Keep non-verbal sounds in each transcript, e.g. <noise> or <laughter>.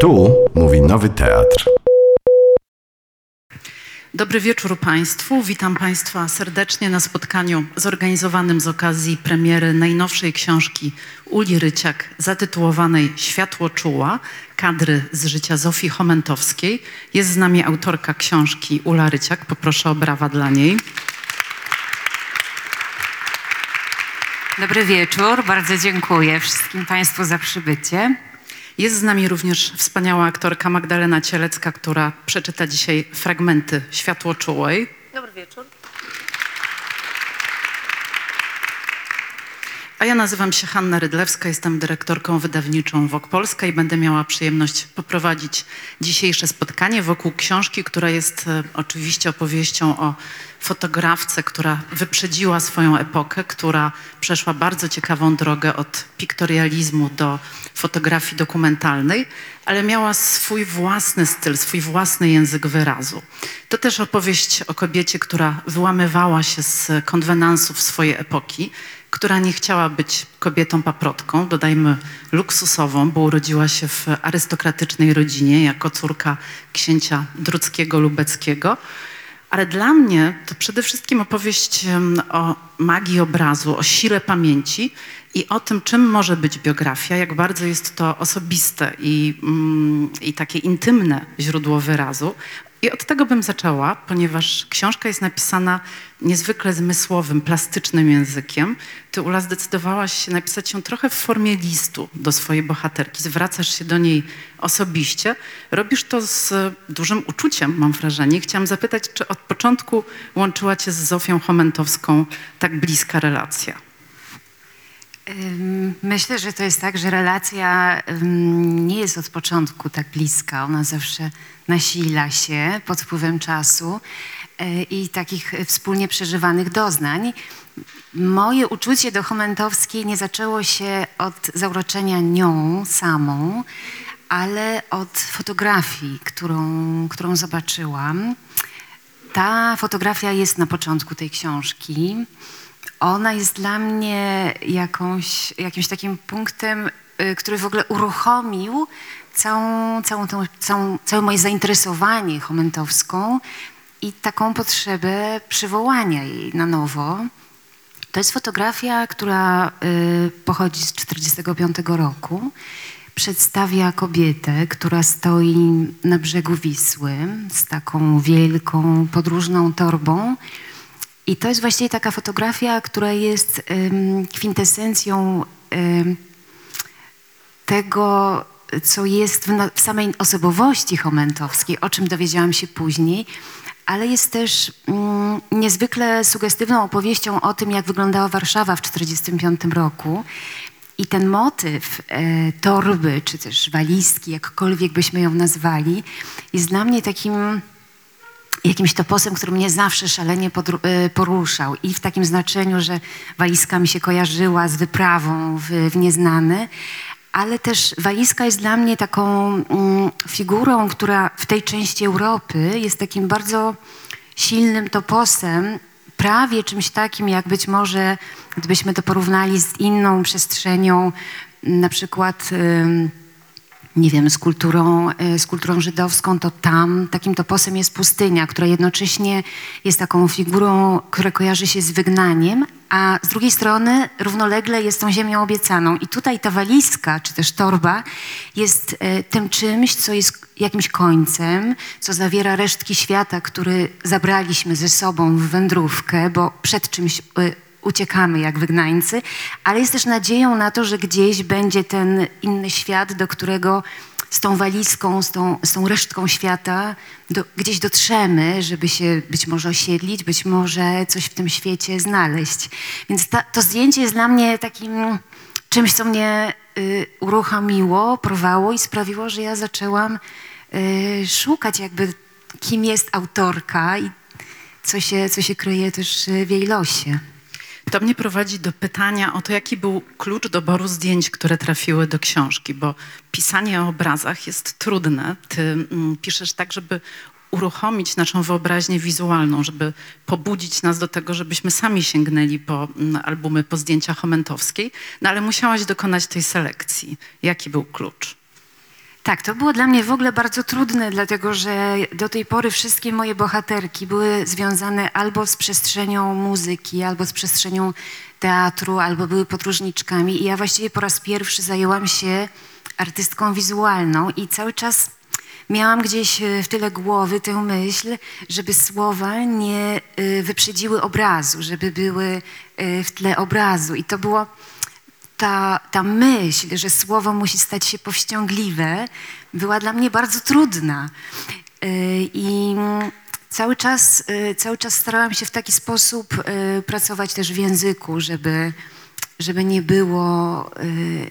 Tu mówi Nowy Teatr. Dobry wieczór Państwu. Witam Państwa serdecznie na spotkaniu zorganizowanym z okazji premiery najnowszej książki Uli Ryciak zatytułowanej Światło czuła, kadry z życia Zofii Chomentowskiej. Jest z nami autorka książki Ula Ryciak. Poproszę o brawa dla niej. Dobry wieczór, bardzo dziękuję wszystkim Państwu za przybycie. Jest z nami również wspaniała aktorka Magdalena Cielecka, która przeczyta dzisiaj fragmenty Światło czułej. Dobry wieczór. A ja nazywam się Hanna Rydlewska, jestem dyrektorką wydawniczą WOK Polska i będę miała przyjemność poprowadzić dzisiejsze spotkanie wokół książki, która jest e, oczywiście opowieścią o fotografce, która wyprzedziła swoją epokę, która przeszła bardzo ciekawą drogę od piktorializmu do fotografii dokumentalnej, ale miała swój własny styl, swój własny język wyrazu. To też opowieść o kobiecie, która wyłamywała się z konwenansów swojej epoki, która nie chciała być kobietą paprotką, dodajmy luksusową, bo urodziła się w arystokratycznej rodzinie jako córka księcia Druckiego Lubeckiego. Ale dla mnie to przede wszystkim opowieść o magii obrazu, o sile pamięci i o tym, czym może być biografia, jak bardzo jest to osobiste i, mm, i takie intymne źródło wyrazu. I od tego bym zaczęła, ponieważ książka jest napisana niezwykle zmysłowym, plastycznym językiem. Ty, Ula, zdecydowałaś się napisać ją trochę w formie listu do swojej bohaterki. Zwracasz się do niej osobiście. Robisz to z dużym uczuciem, mam wrażenie. Chciałam zapytać, czy od początku łączyła cię z Zofią Chomentowską tak bliska relacja? Myślę, że to jest tak, że relacja nie jest od początku tak bliska. Ona zawsze nasila się pod wpływem czasu y, i takich wspólnie przeżywanych doznań. Moje uczucie do Chomentowskiej nie zaczęło się od zauroczenia nią samą, ale od fotografii, którą, którą zobaczyłam. Ta fotografia jest na początku tej książki. Ona jest dla mnie jakąś, jakimś takim punktem, y, który w ogóle uruchomił całą, całą tą, całą, całe moje zainteresowanie chomentowską i taką potrzebę przywołania jej na nowo. To jest fotografia, która y, pochodzi z 1945 roku. Przedstawia kobietę, która stoi na brzegu Wisły z taką wielką podróżną torbą. I to jest właściwie taka fotografia, która jest ym, kwintesencją tego, co jest w, w samej osobowości Chomentowskiej, o czym dowiedziałam się później, ale jest też mm, niezwykle sugestywną opowieścią o tym, jak wyglądała Warszawa w 1945 roku. I ten motyw e, torby, czy też walizki, jakkolwiek byśmy ją nazwali, jest dla mnie takim jakimś toposem, który mnie zawsze szalenie e, poruszał. I w takim znaczeniu, że walizka mi się kojarzyła z wyprawą w, w ale też walizka jest dla mnie taką mm, figurą, która w tej części Europy jest takim bardzo silnym toposem, prawie czymś takim, jak być może, gdybyśmy to porównali z inną przestrzenią, na przykład... ym, nie wiem, z kulturą, y, z kulturą żydowską, to tam takim toposem jest pustynia, która jednocześnie jest taką figurą, która kojarzy się z wygnaniem, a z drugiej strony równolegle jest tą ziemią obiecaną. I tutaj ta walizka, czy też torba jest y, tym czymś, co jest jakimś końcem, co zawiera resztki świata, który zabraliśmy ze sobą w wędrówkę, bo przed czymś y, uciekamy jak wygnańcy, ale jest też nadzieją na to, że gdzieś będzie ten inny świat, do którego z tą walizką, z tą, z tą resztką świata do, gdzieś dotrzemy, żeby się być może osiedlić, być może coś w tym świecie znaleźć. Więc ta, to zdjęcie jest dla mnie takim czymś, co mnie y, uruchomiło, porwało i sprawiło, że ja zaczęłam y, szukać jakby kim jest autorka i co się, co się kryje też w jej losie. To mnie prowadzi do pytania o to, jaki był klucz doboru zdjęć, które trafiły do książki, bo pisanie o obrazach jest trudne. Ty mm, piszesz tak, żeby uruchomić naszą wyobraźnię wizualną, żeby pobudzić nas do tego, żebyśmy sami sięgnęli po mm, albumy, po zdjęcia Chomentowskiej, no ale musiałaś dokonać tej selekcji. Jaki był klucz? Tak, to było dla mnie w ogóle bardzo trudne, dlatego że do tej pory wszystkie moje bohaterki były związane albo z przestrzenią muzyki, albo z przestrzenią teatru, albo były podróżniczkami. I ja właściwie po raz pierwszy zajęłam się artystką wizualną i cały czas miałam gdzieś e, w tyle głowy tę myśl, żeby słowa nie e, wyprzedziły obrazu, żeby były e, w tle obrazu. I to było ta, ta myśl, że słowo musi stać się powściągliwe, była dla mnie bardzo trudna. Yy, I cały czas, yy, cały czas starałam się w taki sposób yy, pracować też w języku, żeby, żeby nie, było,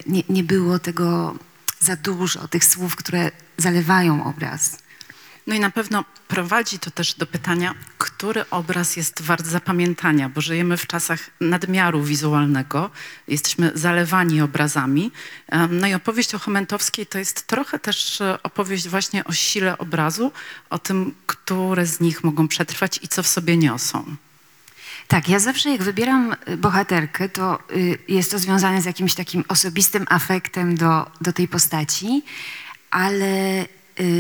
nie, nie było tego za dużo, tych słów, które zalewają obraz. No i na pewno prowadzi to też do pytania, który obraz jest wart zapamiętania, bo żyjemy w czasach nadmiaru wizualnego, jesteśmy zalewani obrazami. No i opowieść o Chomentowskiej to jest trochę też e, opowieść właśnie o sile obrazu, o tym, które z nich mogą przetrwać i co w sobie niosą. Tak, ja zawsze jak wybieram y, bohaterkę, to y, jest to związane z jakimś takim osobistym afektem do, do tej postaci, ale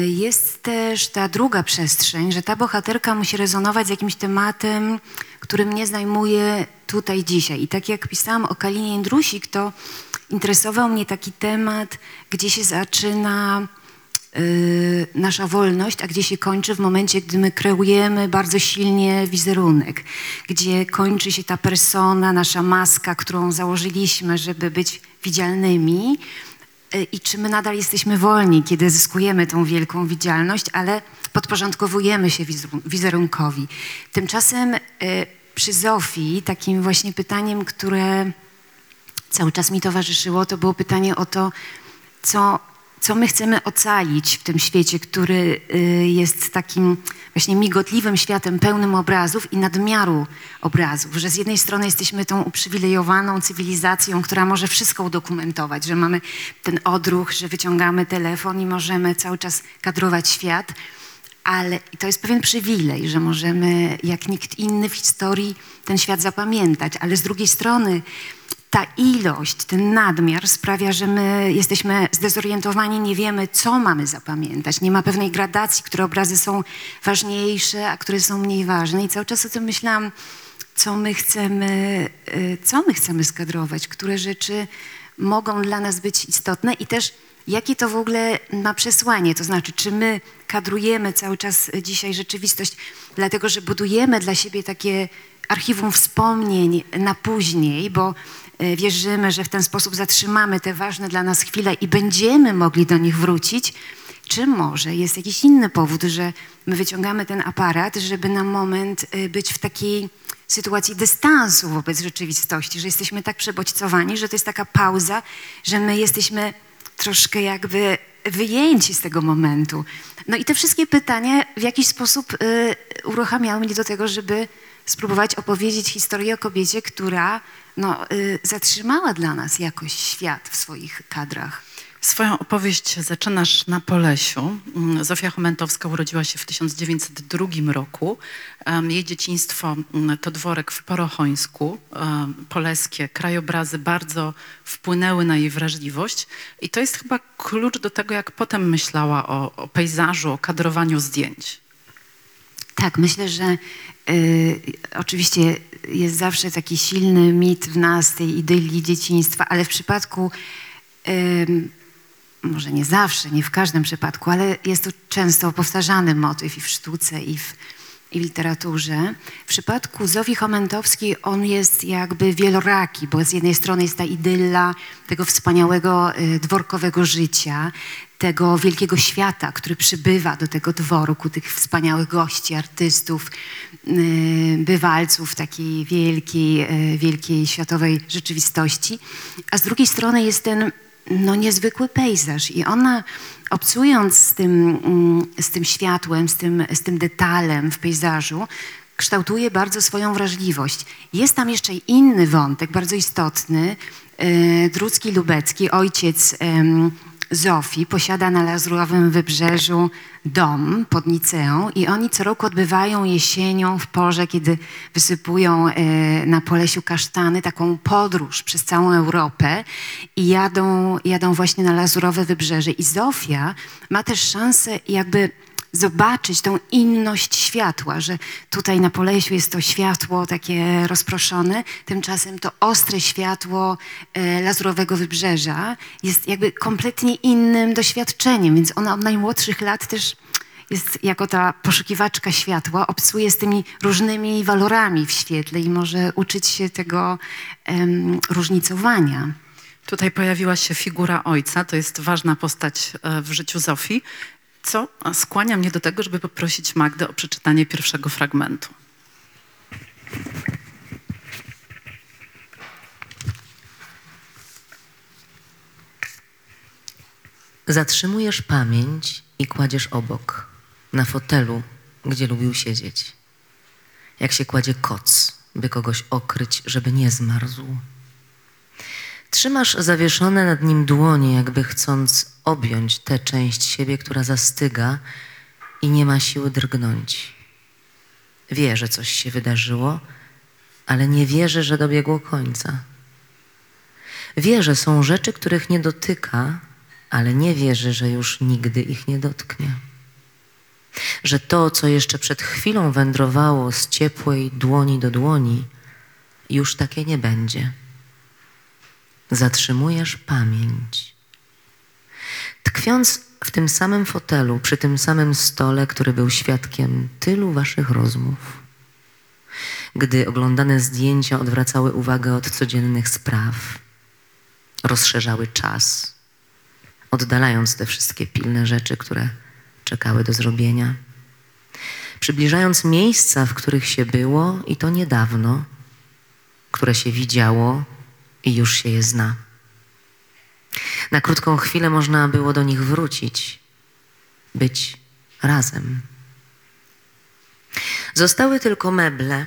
jest też ta druga przestrzeń, że ta bohaterka musi rezonować z jakimś tematem, który mnie zajmuje tutaj dzisiaj. I tak jak pisałam o Kalinie Jędrusik, to interesował mnie taki temat, gdzie się zaczyna y, nasza wolność, a gdzie się kończy w momencie, gdy my kreujemy bardzo silnie wizerunek, gdzie kończy się ta persona, nasza maska, którą założyliśmy, żeby być widzialnymi, Y, i czy my nadal jesteśmy wolni, kiedy zyskujemy tą wielką widzialność, ale podporządkowujemy się wizerunkowi. Tymczasem y, przy Zofii takim właśnie pytaniem, które cały czas mi towarzyszyło, to było pytanie o to, co co my chcemy ocalić w tym świecie, który y, jest takim właśnie migotliwym światem pełnym obrazów i nadmiaru obrazów, że z jednej strony jesteśmy tą uprzywilejowaną cywilizacją, która może wszystko udokumentować, że mamy ten odruch, że wyciągamy telefon i możemy cały czas kadrować świat, ale to jest pewien przywilej, że możemy jak nikt inny w historii ten świat zapamiętać, ale z drugiej strony ta ilość, ten nadmiar sprawia, że my jesteśmy zdezorientowani, nie wiemy, co mamy zapamiętać. Nie ma pewnej gradacji, które obrazy są ważniejsze, a które są mniej ważne. I cały czas o tym myślałam, co my chcemy, y, co my chcemy skadrować, które rzeczy mogą dla nas być istotne i też jakie to w ogóle ma przesłanie. To znaczy, czy my kadrujemy cały czas dzisiaj rzeczywistość, dlatego że budujemy dla siebie takie archiwum wspomnień na później, bo wierzymy, że w ten sposób zatrzymamy te ważne dla nas chwile i będziemy mogli do nich wrócić, czy może jest jakiś inny powód, że my wyciągamy ten aparat, żeby na moment e, być w takiej sytuacji dystansu wobec rzeczywistości, że jesteśmy tak przebodźcowani, że to jest taka pauza, że my jesteśmy troszkę jakby wyjęci z tego momentu. No i te wszystkie pytania w jakiś sposób y, uruchamiały mnie do tego, żeby spróbować opowiedzieć historię o kobiecie, która no, y, zatrzymała dla nas jakoś świat w swoich kadrach. Swoją opowieść zaczynasz na Polesiu. Mm, Zofia Chomentowska urodziła się w 1902 roku. Jej dzieciństwo mm, to dworek w Porochońsku, poleskie. Krajobrazy bardzo wpłynęły na jej wrażliwość i to jest chyba klucz do tego, jak potem myślała o, o pejzażu, o kadrowaniu zdjęć. Tak, myślę, że y, oczywiście jest zawsze taki silny mit w nas tej idylii dzieciństwa, ale w przypadku, y, może nie zawsze, nie w każdym przypadku, ale jest to często powtarzany motyw i w sztuce, i w, i literaturze. W przypadku Zofii Chomentowskiej on jest jakby wieloraki, bo z jednej strony jest ta idylla tego wspaniałego y, dworkowego życia, tego wielkiego świata, który przybywa do tego dworku, tych wspaniałych gości, artystów, y, bywalców takiej wielkiej, y, wielkiej światowej rzeczywistości. A z drugiej strony jest ten no, niezwykły pejzaż i ona obcując z tym, mm, z tym światłem, z tym, z tym detalem w pejzażu, kształtuje bardzo swoją wrażliwość. Jest tam jeszcze inny wątek, bardzo istotny. Y, Drucki Lubecki, ojciec Zofii posiada na Lazurowym Wybrzeżu dom pod Niceą i oni co roku odbywają jesienią w porze, kiedy wysypują e, na Polesiu kasztany, taką podróż przez całą Europę i jadą, jadą właśnie na Lazurowe Wybrzeże. I Zofia ma też szansę jakby zobaczyć tą inność światła, że tutaj na Polesiu jest to światło takie rozproszone, tymczasem to ostre światło e, lazurowego wybrzeża jest jakby kompletnie innym doświadczeniem, więc ona od najmłodszych lat też jest jako ta poszukiwaczka światła, obcuje z tymi różnymi walorami w świetle i może uczyć się tego em, różnicowania. Tutaj pojawiła się figura ojca, to jest ważna postać e, w życiu Zofii, co skłania mnie do tego, żeby poprosić Magdę o przeczytanie pierwszego fragmentu. Zatrzymujesz pamięć i kładziesz obok, na fotelu, gdzie lubił siedzieć. Jak się kładzie koc, by kogoś okryć, żeby nie zmarzł. Trzymasz zawieszone nad nim dłonie, jakby chcąc objąć tę część siebie, która zastyga i nie ma siły drgnąć. Wie, że coś się wydarzyło, ale nie wierzy, że dobiegło końca. Wie, że są rzeczy, których nie dotyka, ale nie wierzy, że już nigdy ich nie dotknie. Że to, co jeszcze przed chwilą wędrowało z ciepłej dłoni do dłoni, już takie nie będzie. Zatrzymujesz pamięć. Tkwiąc w tym samym fotelu, przy tym samym stole, który był świadkiem tylu waszych rozmów, gdy oglądane zdjęcia odwracały uwagę od codziennych spraw, rozszerzały czas, oddalając te wszystkie pilne rzeczy, które czekały do zrobienia, przybliżając miejsca, w których się było i to niedawno, które się widziało i już się je zna. Na krótką chwilę można było do nich wrócić, być razem. Zostały tylko meble,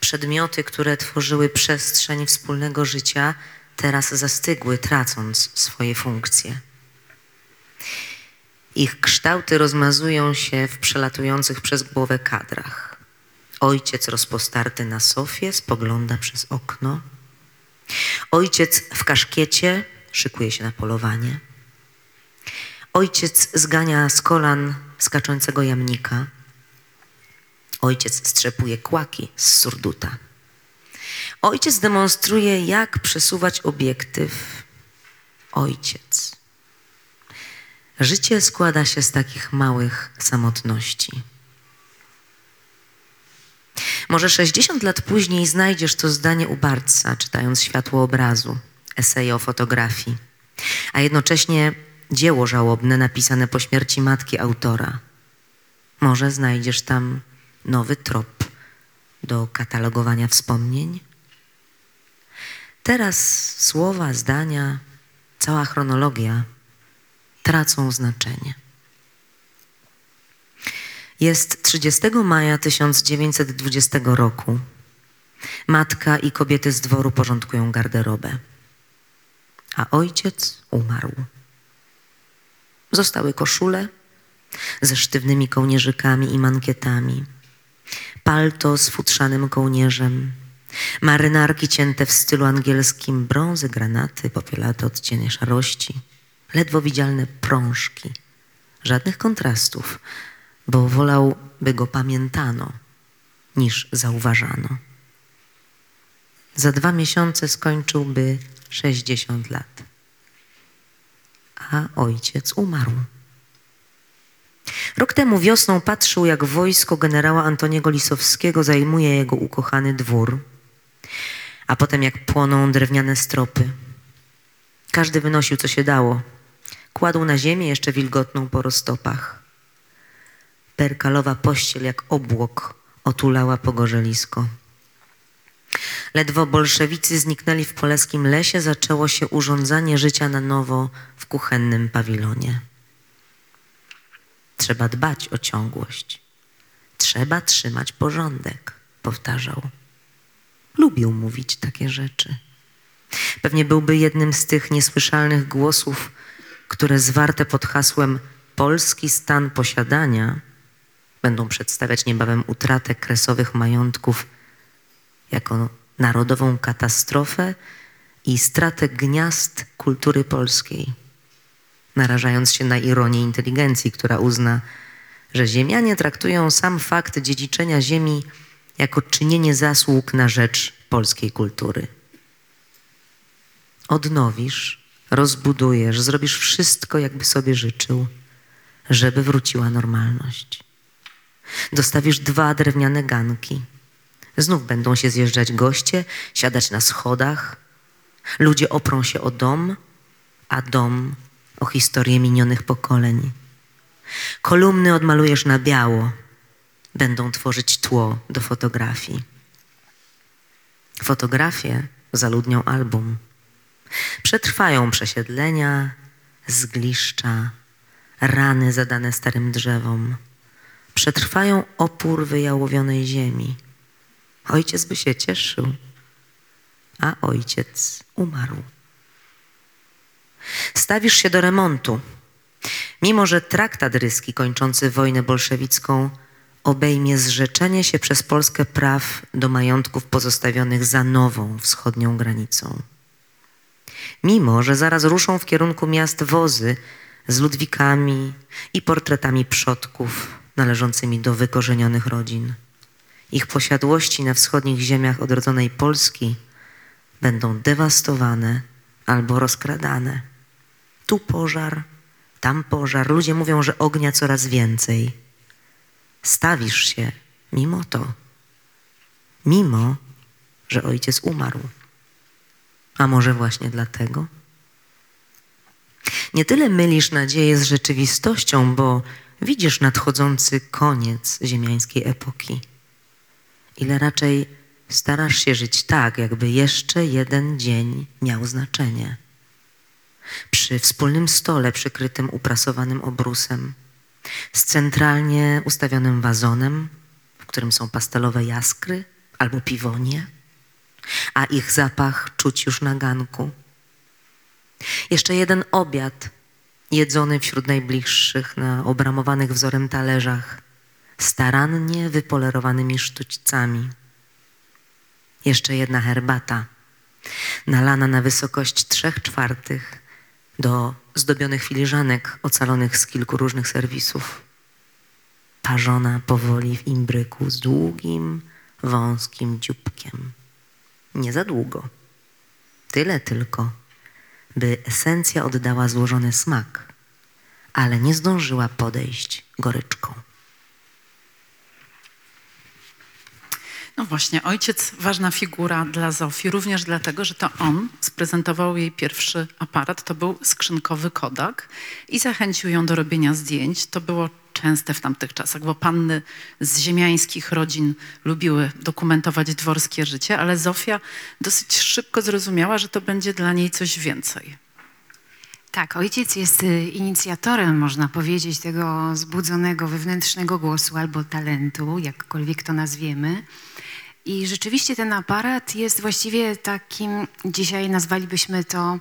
przedmioty, które tworzyły przestrzeń wspólnego życia, teraz zastygły, tracąc swoje funkcje. Ich kształty rozmazują się w przelatujących przez głowę kadrach. Ojciec rozpostarty na sofie spogląda przez okno. Ojciec w kaszkiecie szykuje się na polowanie. Ojciec zgania z kolan skaczącego jamnika. Ojciec strzepuje kłaki z surduta. Ojciec demonstruje, jak przesuwać obiektyw. Ojciec. Życie składa się z takich małych samotności. Może 60 lat później znajdziesz to zdanie u Bartsa, czytając światło obrazu, eseje o fotografii, a jednocześnie dzieło żałobne napisane po śmierci matki autora. Może znajdziesz tam nowy trop do katalogowania wspomnień? Teraz słowa, zdania, cała chronologia tracą znaczenie. Jest 30 maja 1920 roku. Matka i kobiety z dworu porządkują garderobę. A ojciec umarł. Zostały koszule ze sztywnymi kołnierzykami i mankietami, palto z futrzanym kołnierzem, marynarki cięte w stylu angielskim, brązy, granaty, popielate odcienie szarości, ledwo widzialne prążki, żadnych kontrastów, bo wolał, by go pamiętano, niż zauważano. Za dwa miesiące skończyłby 60 lat, a ojciec umarł. Rok temu wiosną patrzył, jak wojsko generała Antoniego Lisowskiego zajmuje jego ukochany dwór, a potem jak płoną drewniane stropy. Każdy wynosił, co się dało. Kładł na ziemię jeszcze wilgotną po roztopach. Perkalowa pościel jak obłok otulała pogorzelisko. Ledwo bolszewicy zniknęli w polskim lesie, zaczęło się urządzanie życia na nowo w kuchennym pawilonie. Trzeba dbać o ciągłość. Trzeba trzymać porządek, powtarzał. Lubił mówić takie rzeczy. Pewnie byłby jednym z tych niesłyszalnych głosów, które zwarte pod hasłem polski stan posiadania będą przedstawiać niebawem utratę kresowych majątków jako narodową katastrofę i stratę gniazd kultury polskiej, narażając się na ironię inteligencji, która uzna, że Ziemianie traktują sam fakt dziedziczenia ziemi jako czynienie zasług na rzecz polskiej kultury. Odnowisz, rozbudujesz, zrobisz wszystko, jakby sobie życzył, żeby wróciła normalność. Dostawisz dwa drewniane ganki. Znów będą się zjeżdżać goście, siadać na schodach. Ludzie oprą się o dom, a dom o historię minionych pokoleń. Kolumny odmalujesz na biało, będą tworzyć tło do fotografii. Fotografie zaludnią album. Przetrwają przesiedlenia, zgliszcza, rany zadane starym drzewom. Przetrwają opór wyjałowionej ziemi. Ojciec by się cieszył, a ojciec umarł. Stawisz się do remontu, mimo że traktat ryski kończący wojnę bolszewicką obejmie zrzeczenie się przez Polskę praw do majątków pozostawionych za nową wschodnią granicą. Mimo, że zaraz ruszą w kierunku miast wozy z ludwikami i portretami przodków należącymi do wykorzenionych rodzin. Ich posiadłości na wschodnich ziemiach odrodzonej Polski będą dewastowane albo rozkradane. Tu pożar, tam pożar. Ludzie mówią, że ognia coraz więcej. Stawisz się mimo to, mimo że ojciec umarł. A może właśnie dlatego? Nie tyle mylisz nadzieję z rzeczywistością, bo widzisz nadchodzący koniec ziemiańskiej epoki, ile raczej starasz się żyć tak, jakby jeszcze jeden dzień miał znaczenie. Przy wspólnym stole przykrytym uprasowanym obrusem, z centralnie ustawionym wazonem, w którym są pastelowe jaskry albo piwonie, a ich zapach czuć już na ganku. Jeszcze jeden obiad jedzony wśród najbliższych na obramowanych wzorem talerzach, starannie wypolerowanymi sztućcami. Jeszcze jedna herbata, nalana na wysokość trzech czwartych do zdobionych filiżanek ocalonych z kilku różnych serwisów. Parzona powoli w imbryku z długim, wąskim dzióbkiem. Nie za długo. Tyle tylko, by esencja oddała złożony smak, ale nie zdążyła podejść goryczką. No właśnie, ojciec ważna figura dla Zofii, również dlatego, że to on sprezentował jej pierwszy aparat. To był skrzynkowy Kodak i zachęcił ją do robienia zdjęć. To było częste w tamtych czasach, bo panny z ziemiańskich rodzin lubiły dokumentować dworskie życie, ale Zofia dosyć szybko zrozumiała, że to będzie dla niej coś więcej. Tak, ojciec jest y, inicjatorem, można powiedzieć, tego zbudzonego wewnętrznego głosu albo talentu, jakkolwiek to nazwiemy. I rzeczywiście ten aparat jest właściwie takim, dzisiaj nazwalibyśmy to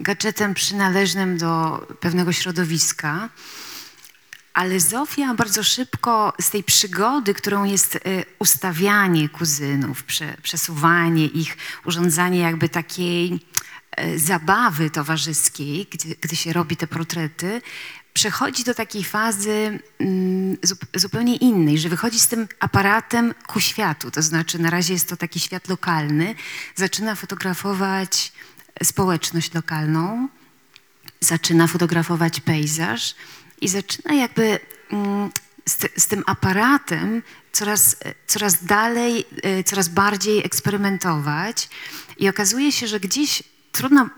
gadżetem przynależnym do pewnego środowiska. Ale Zofia bardzo szybko z tej przygody, którą jest y, ustawianie kuzynów, prze, przesuwanie ich, urządzanie jakby takiej y, zabawy towarzyskiej, gdy, gdy się robi te portrety, przechodzi do takiej fazy mm, zupełnie innej, że wychodzi z tym aparatem ku światu. To znaczy, na razie jest to taki świat lokalny, zaczyna fotografować społeczność lokalną, zaczyna fotografować pejzaż i zaczyna jakby mm, z, z, tym aparatem coraz, coraz dalej, e, coraz bardziej eksperymentować. I okazuje się, że gdzieś trudno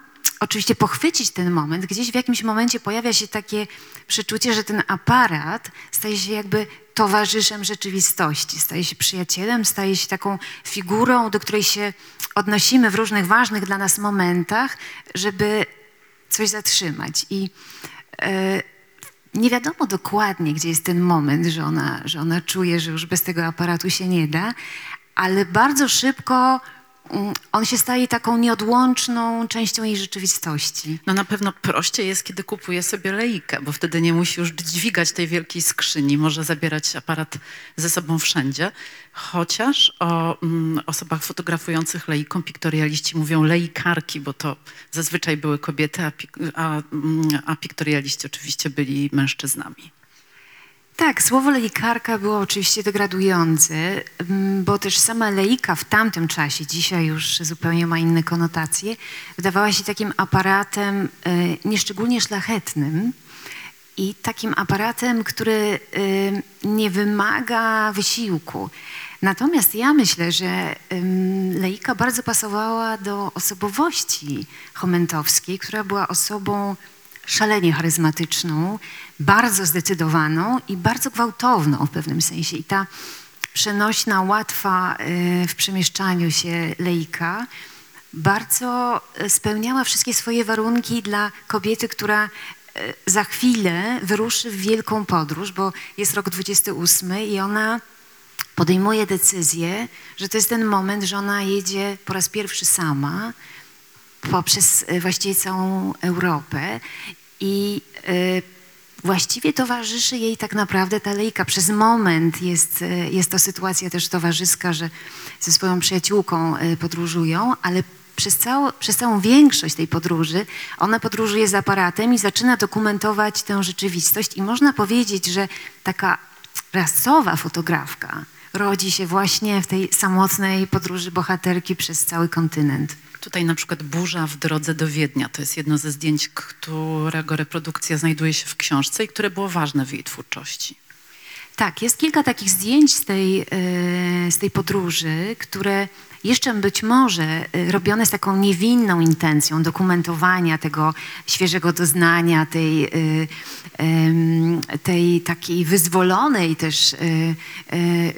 oczywiście pochwycić ten moment, gdzieś w jakimś momencie pojawia się takie przeczucie, że ten aparat staje się jakby towarzyszem rzeczywistości, staje się przyjacielem, staje się taką figurą, do której się odnosimy w różnych ważnych dla nas momentach, żeby coś zatrzymać. I e, nie wiadomo dokładnie, gdzie jest ten moment, że ona, że ona czuje, że już bez tego aparatu się nie da, ale bardzo szybko on się staje taką nieodłączną częścią jej rzeczywistości. No na pewno prościej jest, kiedy kupuje sobie leikę, bo wtedy nie musi już dźwigać tej wielkiej skrzyni, może zabierać aparat ze sobą wszędzie. Chociaż o mm, osobach fotografujących leiką piktorialiści mówią leikarki, bo to zazwyczaj były kobiety, a, a, mm, a piktorialiści oczywiście byli mężczyznami. Tak, słowo leikarka było oczywiście degradujące, mm, bo też sama leika w tamtym czasie, dzisiaj już zupełnie ma inne konotacje, wydawała się takim aparatem e, nieszczególnie szlachetnym i takim aparatem, który e, nie wymaga wysiłku. Natomiast ja myślę, że leika bardzo pasowała do osobowości Chomentowskiej, która była osobą szalenie charyzmatyczną, bardzo zdecydowaną i bardzo gwałtowną w pewnym sensie. I ta przenośna, łatwa e, w przemieszczaniu się lejka bardzo e, spełniała wszystkie swoje warunki dla kobiety, która e, za chwilę wyruszy w wielką podróż, bo jest rok 28 i ona podejmuje decyzję, że to jest ten moment, że ona jedzie po raz pierwszy sama, poprzez e, właściwie całą Europę i e, właściwie towarzyszy jej tak naprawdę ta lejka. Przez moment jest, e, jest to sytuacja też towarzyska, że ze swoją przyjaciółką podróżują, ale przez, cało, przez całą większość tej podróży ona podróżuje z aparatem i zaczyna dokumentować tę rzeczywistość i można powiedzieć, że taka rasowa fotografka rodzi się właśnie w tej samotnej podróży bohaterki przez cały kontynent. Tutaj na przykład burza w drodze do Wiednia. To jest jedno ze zdjęć, którego reprodukcja znajduje się w książce i które było ważne w jej twórczości. Tak, jest kilka takich zdjęć z tej, e, z tej podróży, które jeszcze być może e, robione z taką niewinną intencją dokumentowania tego świeżego doznania, tej, e, tej takiej wyzwolonej też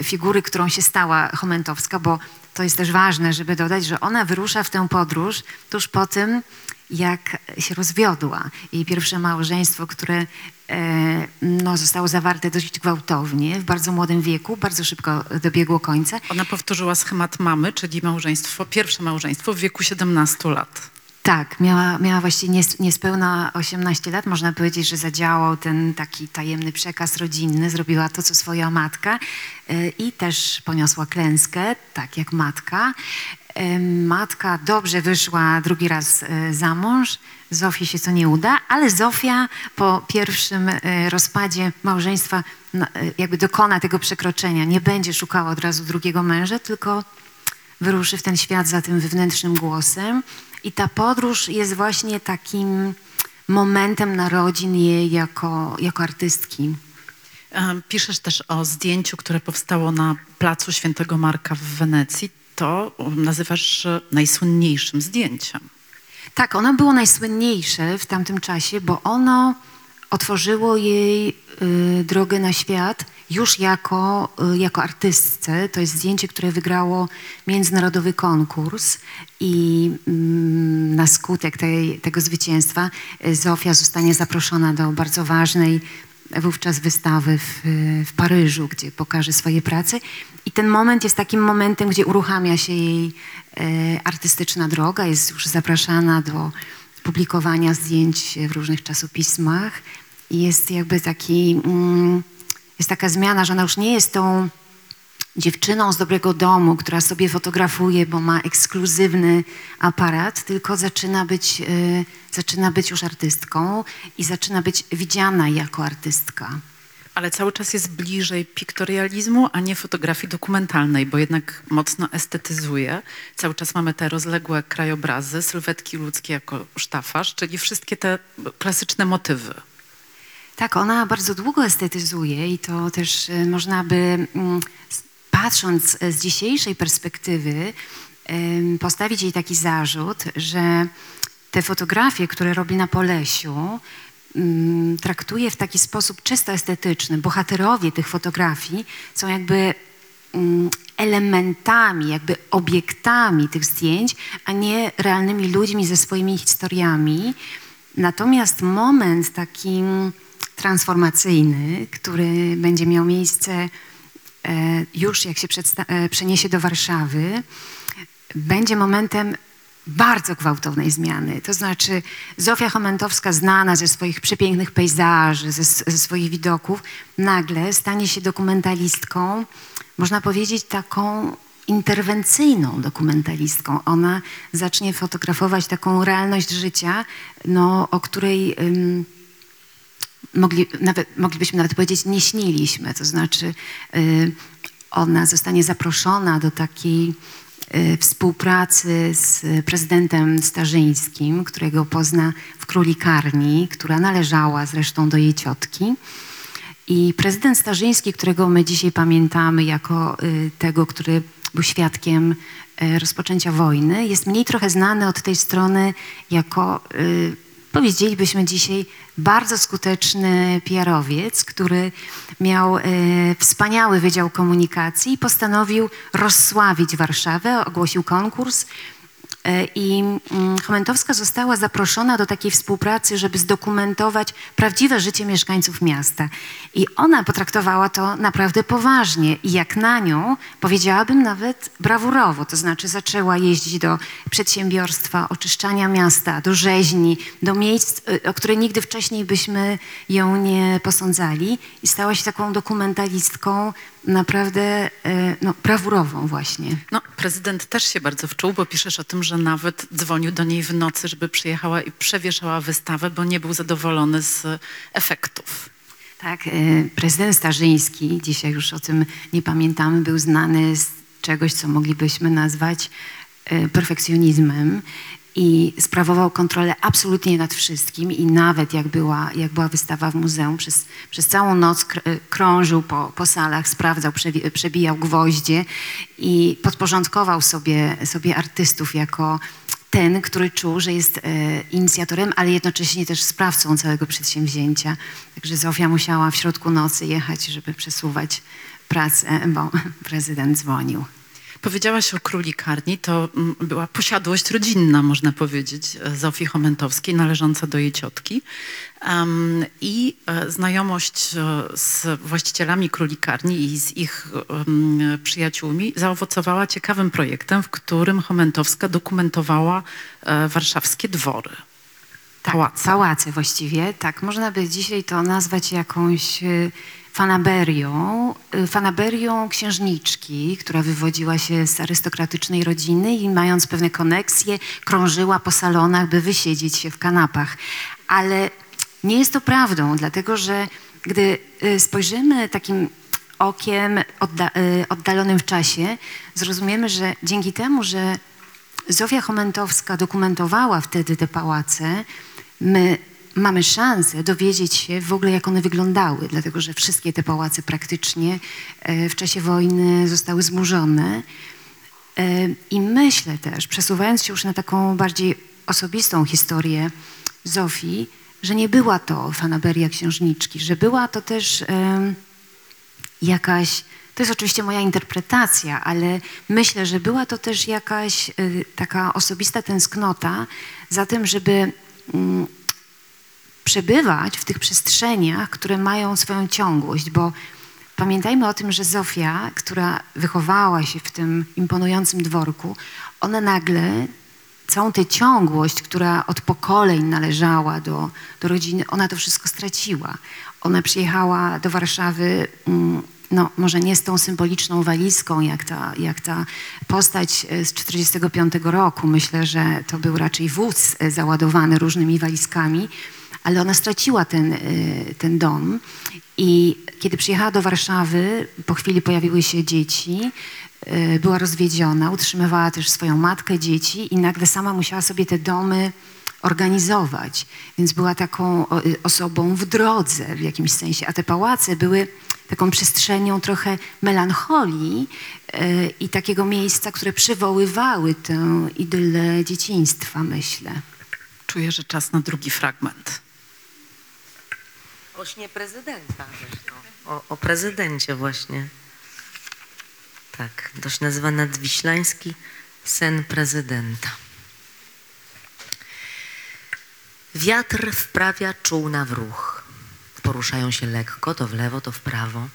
figury, którą się stała Chomentowska, bo to jest też ważne, żeby dodać, że ona wyrusza w tę podróż tuż po tym, jak się rozwiodła. Jej pierwsze małżeństwo, które e, no, zostało zawarte dość gwałtownie, w bardzo młodym wieku, bardzo szybko dobiegło końca. Ona powtórzyła schemat mamy, czyli małżeństwo, pierwsze małżeństwo w wieku 17 lat. Tak, miała, miała właściwie nies, niespełna 18 lat. Można powiedzieć, że zadziałał ten taki tajemny przekaz rodzinny. Zrobiła to, co swoja matka e, i też poniosła klęskę, tak jak matka. E, Matka dobrze wyszła drugi raz e, za mąż. Zofii się to nie uda, ale Zofia po pierwszym rozpadzie małżeństwa no, jakby dokona tego przekroczenia. Nie będzie szukała od razu drugiego męża, tylko wyruszy w ten świat za tym wewnętrznym głosem. I ta podróż jest właśnie takim momentem narodzin jej jako, jako artystki. Piszesz też o zdjęciu, które powstało na placu Świętego Marka w Wenecji. To nazywasz najsłynniejszym zdjęciem. Tak, ono było najsłynniejsze w tamtym czasie, bo ono otworzyło jej y, drogę na świat już jako, y, jako artystce. To jest zdjęcie, które wygrało międzynarodowy konkurs i mm, na skutek tej, tego zwycięstwa y, Zofia zostanie zaproszona do bardzo ważnej wówczas wystawy w, w Paryżu, gdzie pokaże swoje prace. I ten moment jest takim momentem, gdzie uruchamia się jej artystyczna droga, jest już zapraszana do publikowania zdjęć w różnych czasopismach. I jest jakby taki, mm, jest taka zmiana, że ona już nie jest tą dziewczyną z dobrego domu, która sobie fotografuje, bo ma ekskluzywny aparat, tylko zaczyna być, e, zaczyna być już artystką i zaczyna być widziana jako artystka. Ale cały czas jest bliżej piktorializmu, a nie fotografii dokumentalnej, bo jednak mocno estetyzuje. Cały czas mamy te rozległe krajobrazy, sylwetki ludzkie jako sztafaż, czyli wszystkie te klasyczne motywy. Tak, ona bardzo długo estetyzuje i to też e, można by, mm, patrząc e, z dzisiejszej perspektywy, postawić jej taki zarzut, że te fotografie, które robi na Polesiu, traktuje w taki sposób czysto estetyczny. Bohaterowie tych fotografii są jakby mm, elementami, jakby obiektami tych zdjęć, a nie realnymi ludźmi ze swoimi historiami. Natomiast moment taki transformacyjny, który będzie miał miejsce e, już jak się e, przeniesie do Warszawy, będzie momentem bardzo gwałtownej zmiany. To znaczy Zofia Chomentowska, znana ze swoich przepięknych pejzaży, ze, ze swoich widoków, nagle stanie się dokumentalistką, można powiedzieć taką interwencyjną dokumentalistką. Ona zacznie fotografować taką realność życia, no, o której ym, mogli, nawet, moglibyśmy nawet powiedzieć nie śniliśmy. To znaczy y, ona zostanie zaproszona do takiej współpracy z prezydentem Starzyńskim, którego pozna w Królikarni, która należała zresztą do jej ciotki. I prezydent Starzyński, którego my dzisiaj pamiętamy jako y, tego, który był świadkiem y, rozpoczęcia wojny, jest mniej trochę znany od tej strony jako, y, powiedzielibyśmy dzisiaj, bardzo skuteczny PR-owiec, który miał wspaniały wydział komunikacji i postanowił rozsławić Warszawę, ogłosił konkurs E, I mm, Chomentowska została zaproszona do takiej współpracy, żeby zdokumentować prawdziwe życie mieszkańców miasta. I ona potraktowała to naprawdę poważnie. I jak na nią, powiedziałabym nawet brawurowo. To znaczy zaczęła jeździć do przedsiębiorstwa oczyszczania miasta, do rzeźni, do miejsc, e, o które nigdy wcześniej byśmy ją nie posądzali. I stała się taką dokumentalistką naprawdę e, no, brawurową właśnie. No, prezydent też się bardzo wczuł, bo piszesz o tym, że nawet dzwonił do niej w nocy, żeby przyjechała i przewieszała wystawę, bo nie był zadowolony z efektów. Tak, e, prezydent Starzyński, dzisiaj już o tym nie pamiętamy, był znany z czegoś, co moglibyśmy nazwać e, perfekcjonizmem i sprawował kontrolę absolutnie nad wszystkim i nawet jak była, jak była wystawa w muzeum, przez, przez całą noc krążył po, po salach, sprawdzał, przebijał gwoździe i podporządkował sobie, sobie artystów jako ten, który czuł, że jest e, inicjatorem, ale jednocześnie też sprawcą całego przedsięwzięcia. Także Zofia musiała w środku nocy jechać, żeby przesuwać pracę, bo <laughs> prezydent dzwonił. Powiedziałaś o królikarni, to mm, była posiadłość rodzinna, można powiedzieć, e, Zofii Chomentowskiej, należąca do jej ciotki. I e, znajomość e, z właścicielami królikarni i z ich przyjaciółmi zaowocowała ciekawym projektem, w którym Chomentowska dokumentowała warszawskie dwory. Tak, Pałace. pałace właściwie, tak. Można by dzisiaj to nazwać jakąś fanaberią, y, fanaberią księżniczki, która wywodziła się z arystokratycznej rodziny i mając pewne koneksje, krążyła po salonach, by wysiedzieć się w kanapach. Ale nie jest to prawdą, dlatego że gdy y, spojrzymy takim okiem odda y, oddalonym w czasie, zrozumiemy, że dzięki temu, że Zofia Chomentowska dokumentowała wtedy te pałace, my mamy szansę dowiedzieć się w ogóle, jak one wyglądały, dlatego że wszystkie te pałace praktycznie e, w czasie wojny zostały zmurzone. E, I myślę też, przesuwając się już na taką bardziej osobistą historię Zofii, że nie była to fanaberia księżniczki, że była to też jakaś, to jest oczywiście moja interpretacja, ale myślę, że była to też jakaś e, taka osobista tęsknota za tym, żeby mm, przebywać w tych przestrzeniach, które mają swoją ciągłość, bo pamiętajmy o tym, że Zofia, która wychowała się w tym imponującym dworku, ona nagle całą tę ciągłość, która od pokoleń należała do, do rodziny, ona to wszystko straciła. Ona przyjechała do Warszawy, mm, no może nie z tą symboliczną walizką, jak ta, jak ta postać z 1945 roku. Myślę, że to był raczej wóz załadowany różnymi walizkami, ale ona straciła ten, y, ten dom i kiedy przyjechała do Warszawy, po chwili pojawiły się dzieci, y, była rozwiedziona, utrzymywała też swoją matkę, dzieci i nagle sama musiała sobie te domy organizować. Więc była taką y, osobą w drodze w jakimś sensie, a te pałace były taką przestrzenią trochę melancholii i takiego miejsca, które przywoływały tę idylę dzieciństwa, myślę. Czuję, że czas na drugi fragment. O śnie prezydenta zresztą. O, o prezydencie właśnie. Tak, się nazywa nadwiślański sen prezydenta. Wiatr wprawia czółna w ruch. Poruszają się lekko, to w lewo, to w prawo.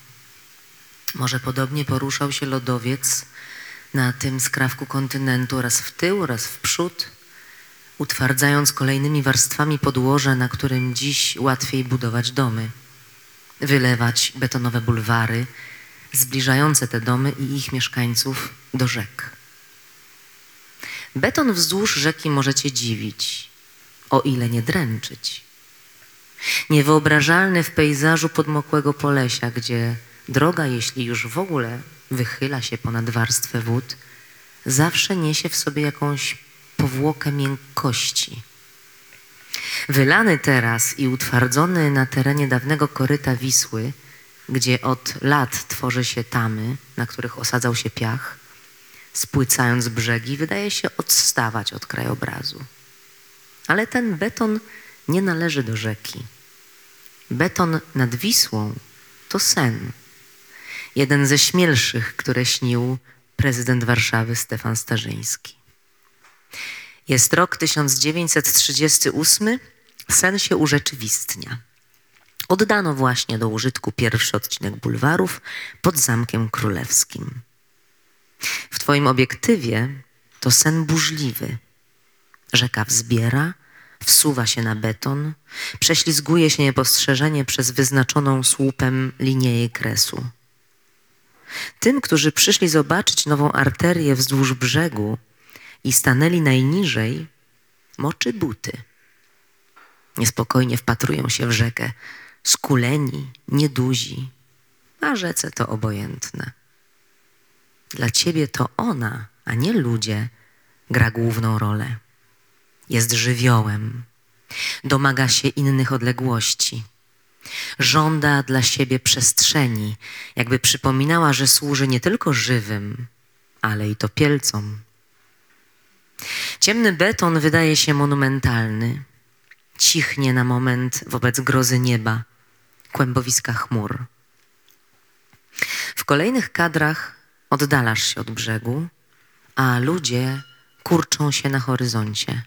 Może podobnie poruszał się lodowiec na tym skrawku kontynentu raz w tył, raz w przód, utwardzając kolejnymi warstwami podłoże, na którym dziś łatwiej budować domy, wylewać betonowe bulwary, zbliżające te domy i ich mieszkańców do rzek. Beton wzdłuż rzeki możecie dziwić, o ile nie dręczyć. Niewyobrażalny w pejzażu podmokłego Polesia, gdzie droga, jeśli już w ogóle wychyla się ponad warstwę wód, zawsze niesie w sobie jakąś powłokę miękkości. Wylany teraz i utwardzony na terenie dawnego koryta Wisły, gdzie od lat tworzy się tamy, na których osadzał się piach, spłycając brzegi, wydaje się odstawać od krajobrazu. Ale ten beton nie należy do rzeki. Beton nad Wisłą to sen. Jeden ze śmielszych, które śnił prezydent Warszawy Stefan Starzyński. Jest rok 1938, sen się urzeczywistnia. Oddano właśnie do użytku pierwszy odcinek bulwarów pod Zamkiem Królewskim. W Twoim obiektywie to sen burzliwy. Rzeka wzbiera, wsuwa się na beton, prześlizguje się niepostrzeżenie przez wyznaczoną słupem linię jej kresu. Tym, którzy przyszli zobaczyć nową arterię wzdłuż brzegu i stanęli najniżej, moczy buty. Niespokojnie wpatrują się w rzekę, skuleni, nieduzi, a rzece to obojętne. Dla ciebie to ona, a nie ludzie, gra główną rolę. Jest żywiołem, domaga się innych odległości. Żąda dla siebie przestrzeni, jakby przypominała, że służy nie tylko żywym, ale i topielcom. Ciemny beton wydaje się monumentalny, cichnie na moment wobec grozy nieba, kłębowiska chmur. W kolejnych kadrach oddalasz się od brzegu, a ludzie kurczą się na horyzoncie.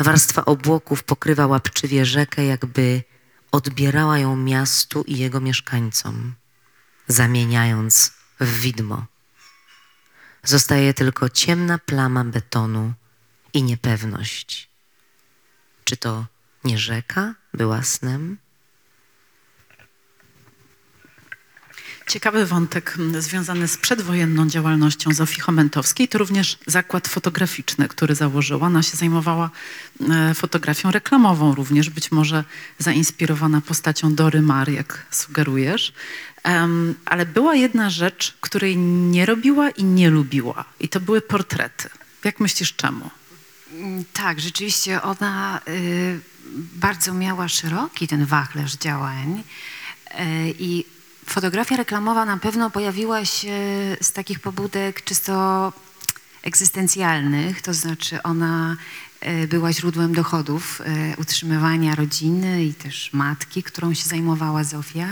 Warstwa obłoków pokrywa łapczywie rzekę, jakby odbierała ją miastu i jego mieszkańcom, zamieniając w widmo. Zostaje tylko ciemna plama betonu i niepewność. Czy to nie rzeka była snem? Ciekawy wątek związany z przedwojenną działalnością Zofii Chomentowskiej to również zakład fotograficzny, który założyła. Ona się zajmowała e, fotografią reklamową również, być może zainspirowana postacią Dory Mar, jak sugerujesz. Em, ale była jedna rzecz, której nie robiła i nie lubiła i to były portrety. Jak myślisz czemu? Mm, Tak, rzeczywiście ona y, bardzo miała szeroki ten wachlarz działań y, i fotografia reklamowa na pewno pojawiła się z takich pobudek czysto egzystencjalnych, to znaczy ona y, była źródłem dochodów, y, utrzymywania rodziny i też matki, którą się zajmowała Zofia.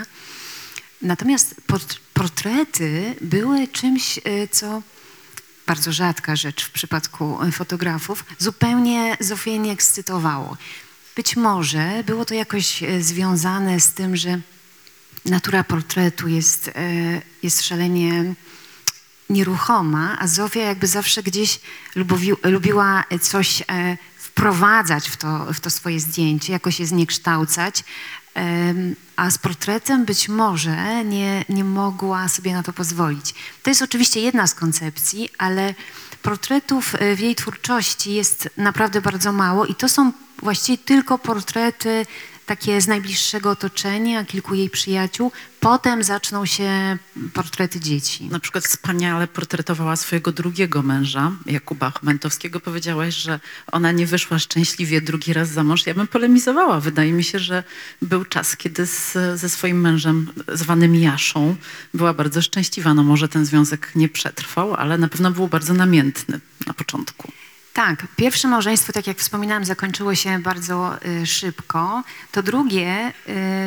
Natomiast port- portrety były czymś, y, co bardzo rzadka rzecz w przypadku y, fotografów, zupełnie Zofię nie ekscytowało. Być może było to jakoś y, związane z tym, że natura portretu jest, jest szalenie nieruchoma, a Zofia jakby zawsze gdzieś lubiła coś e, wprowadzać w to, w to swoje zdjęcie, jakoś je zniekształcać, a z portretem być może nie, nie mogła sobie na to pozwolić. To jest oczywiście jedna z koncepcji, ale portretów e, w jej twórczości jest naprawdę bardzo mało i to są właściwie tylko portrety takie z najbliższego otoczenia, kilku jej przyjaciół. Potem zaczną się portrety dzieci. Na przykład wspaniale portretowała swojego drugiego męża, Jakuba Chomentowskiego. Powiedziałaś, że ona nie wyszła szczęśliwie drugi raz za mąż. Ja bym polemizowała. Wydaje mi się, że był czas, kiedy z, ze swoim mężem zwanym Jaszą była bardzo szczęśliwa. No może ten związek nie przetrwał, ale na pewno był bardzo namiętny na początku. Tak, pierwsze małżeństwo, tak jak wspominałam, zakończyło się bardzo y, szybko. To drugie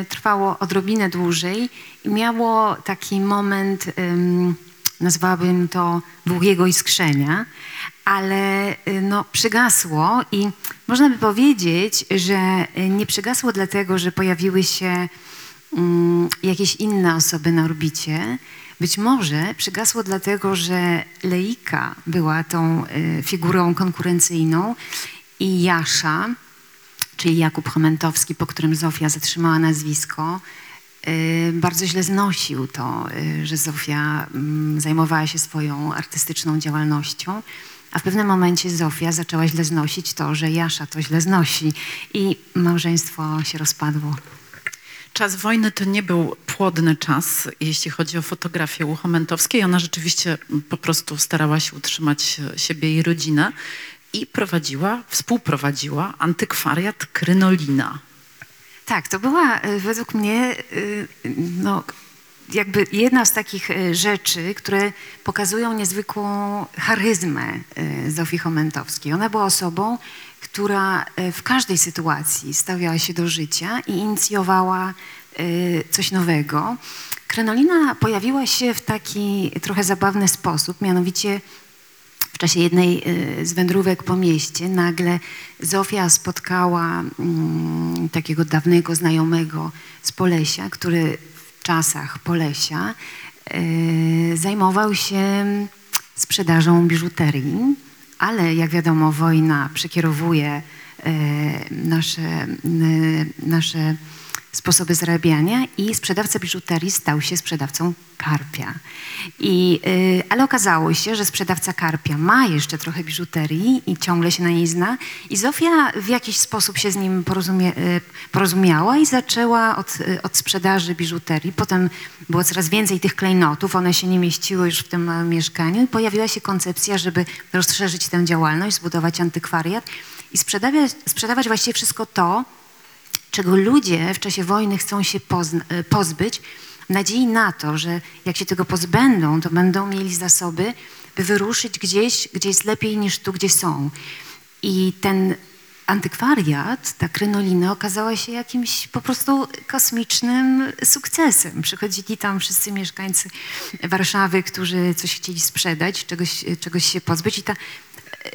y, trwało odrobinę dłużej i miało taki moment, ym, nazwałabym to długiego iskrzenia, ale y, no, przygasło i można by powiedzieć, że y, nie przygasło dlatego, że pojawiły się mm, jakieś inne osoby na orbicie. Być może przygasło dlatego, że Leika była tą y, figurą konkurencyjną i Jasza, czyli Jakub Chomentowski, po którym Zofia zatrzymała nazwisko, y, bardzo źle znosił to, y, że Zofia mm, zajmowała się swoją artystyczną działalnością, a w pewnym momencie Zofia zaczęła źle znosić to, że Jasza to źle znosi i małżeństwo się rozpadło. Czas wojny to nie był płodny czas, jeśli chodzi o fotografię u Chomentowskiej. Ona rzeczywiście po prostu starała się utrzymać siebie i rodzinę i prowadziła, współprowadziła antykwariat Krynolina. Tak, to była y, według mnie y, no, jakby jedna z takich y, rzeczy, które pokazują niezwykłą charyzmę Zofii Chomentowskiej. Ona była osobą, która y, w każdej sytuacji stawiała się do życia i inicjowała y, coś nowego. Krenolina pojawiła się w taki trochę zabawny sposób, mianowicie w czasie jednej y, z wędrówek po mieście nagle Zofia spotkała mm, takiego dawnego znajomego z Polesia, który w czasach Polesia zajmował się sprzedażą biżuterii, ale jak wiadomo wojna przekierowuje y, nasze, y, nasze sposoby zarabiania i sprzedawca biżuterii stał się sprzedawcą karpia. I, y, ale okazało się, że sprzedawca karpia ma jeszcze trochę biżuterii i ciągle się na niej zna. I Zofia w jakiś sposób się z nim y, porozumiała i zaczęła od, y, od sprzedaży biżuterii. Potem było coraz więcej tych klejnotów, one się nie mieściły już w tym małym mieszkaniu i pojawiła się koncepcja, żeby rozszerzyć tę działalność, zbudować antykwariat i sprzedawać, sprzedawać właściwie wszystko to, czego ludzie w czasie wojny chcą się e, pozbyć, w nadziei na to, że jak się tego pozbędą, to będą mieli zasoby, by wyruszyć gdzieś, gdzie jest lepiej niż tu, gdzie są. I ten antykwariat, ta krynolina okazała się jakimś po prostu kosmicznym sukcesem. Przychodzili tam wszyscy mieszkańcy Warszawy, którzy coś chcieli sprzedać, czegoś, czegoś się pozbyć i ta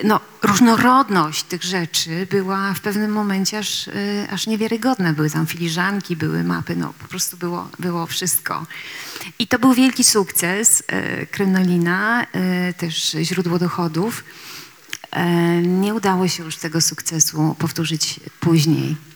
no, różnorodność tych rzeczy była w pewnym momencie aż, y, aż niewiarygodna. Były tam filiżanki, były mapy, no po prostu było, było wszystko. I to był wielki sukces y, Krynolina, y, też źródło dochodów. Nie udało się już tego sukcesu powtórzyć później.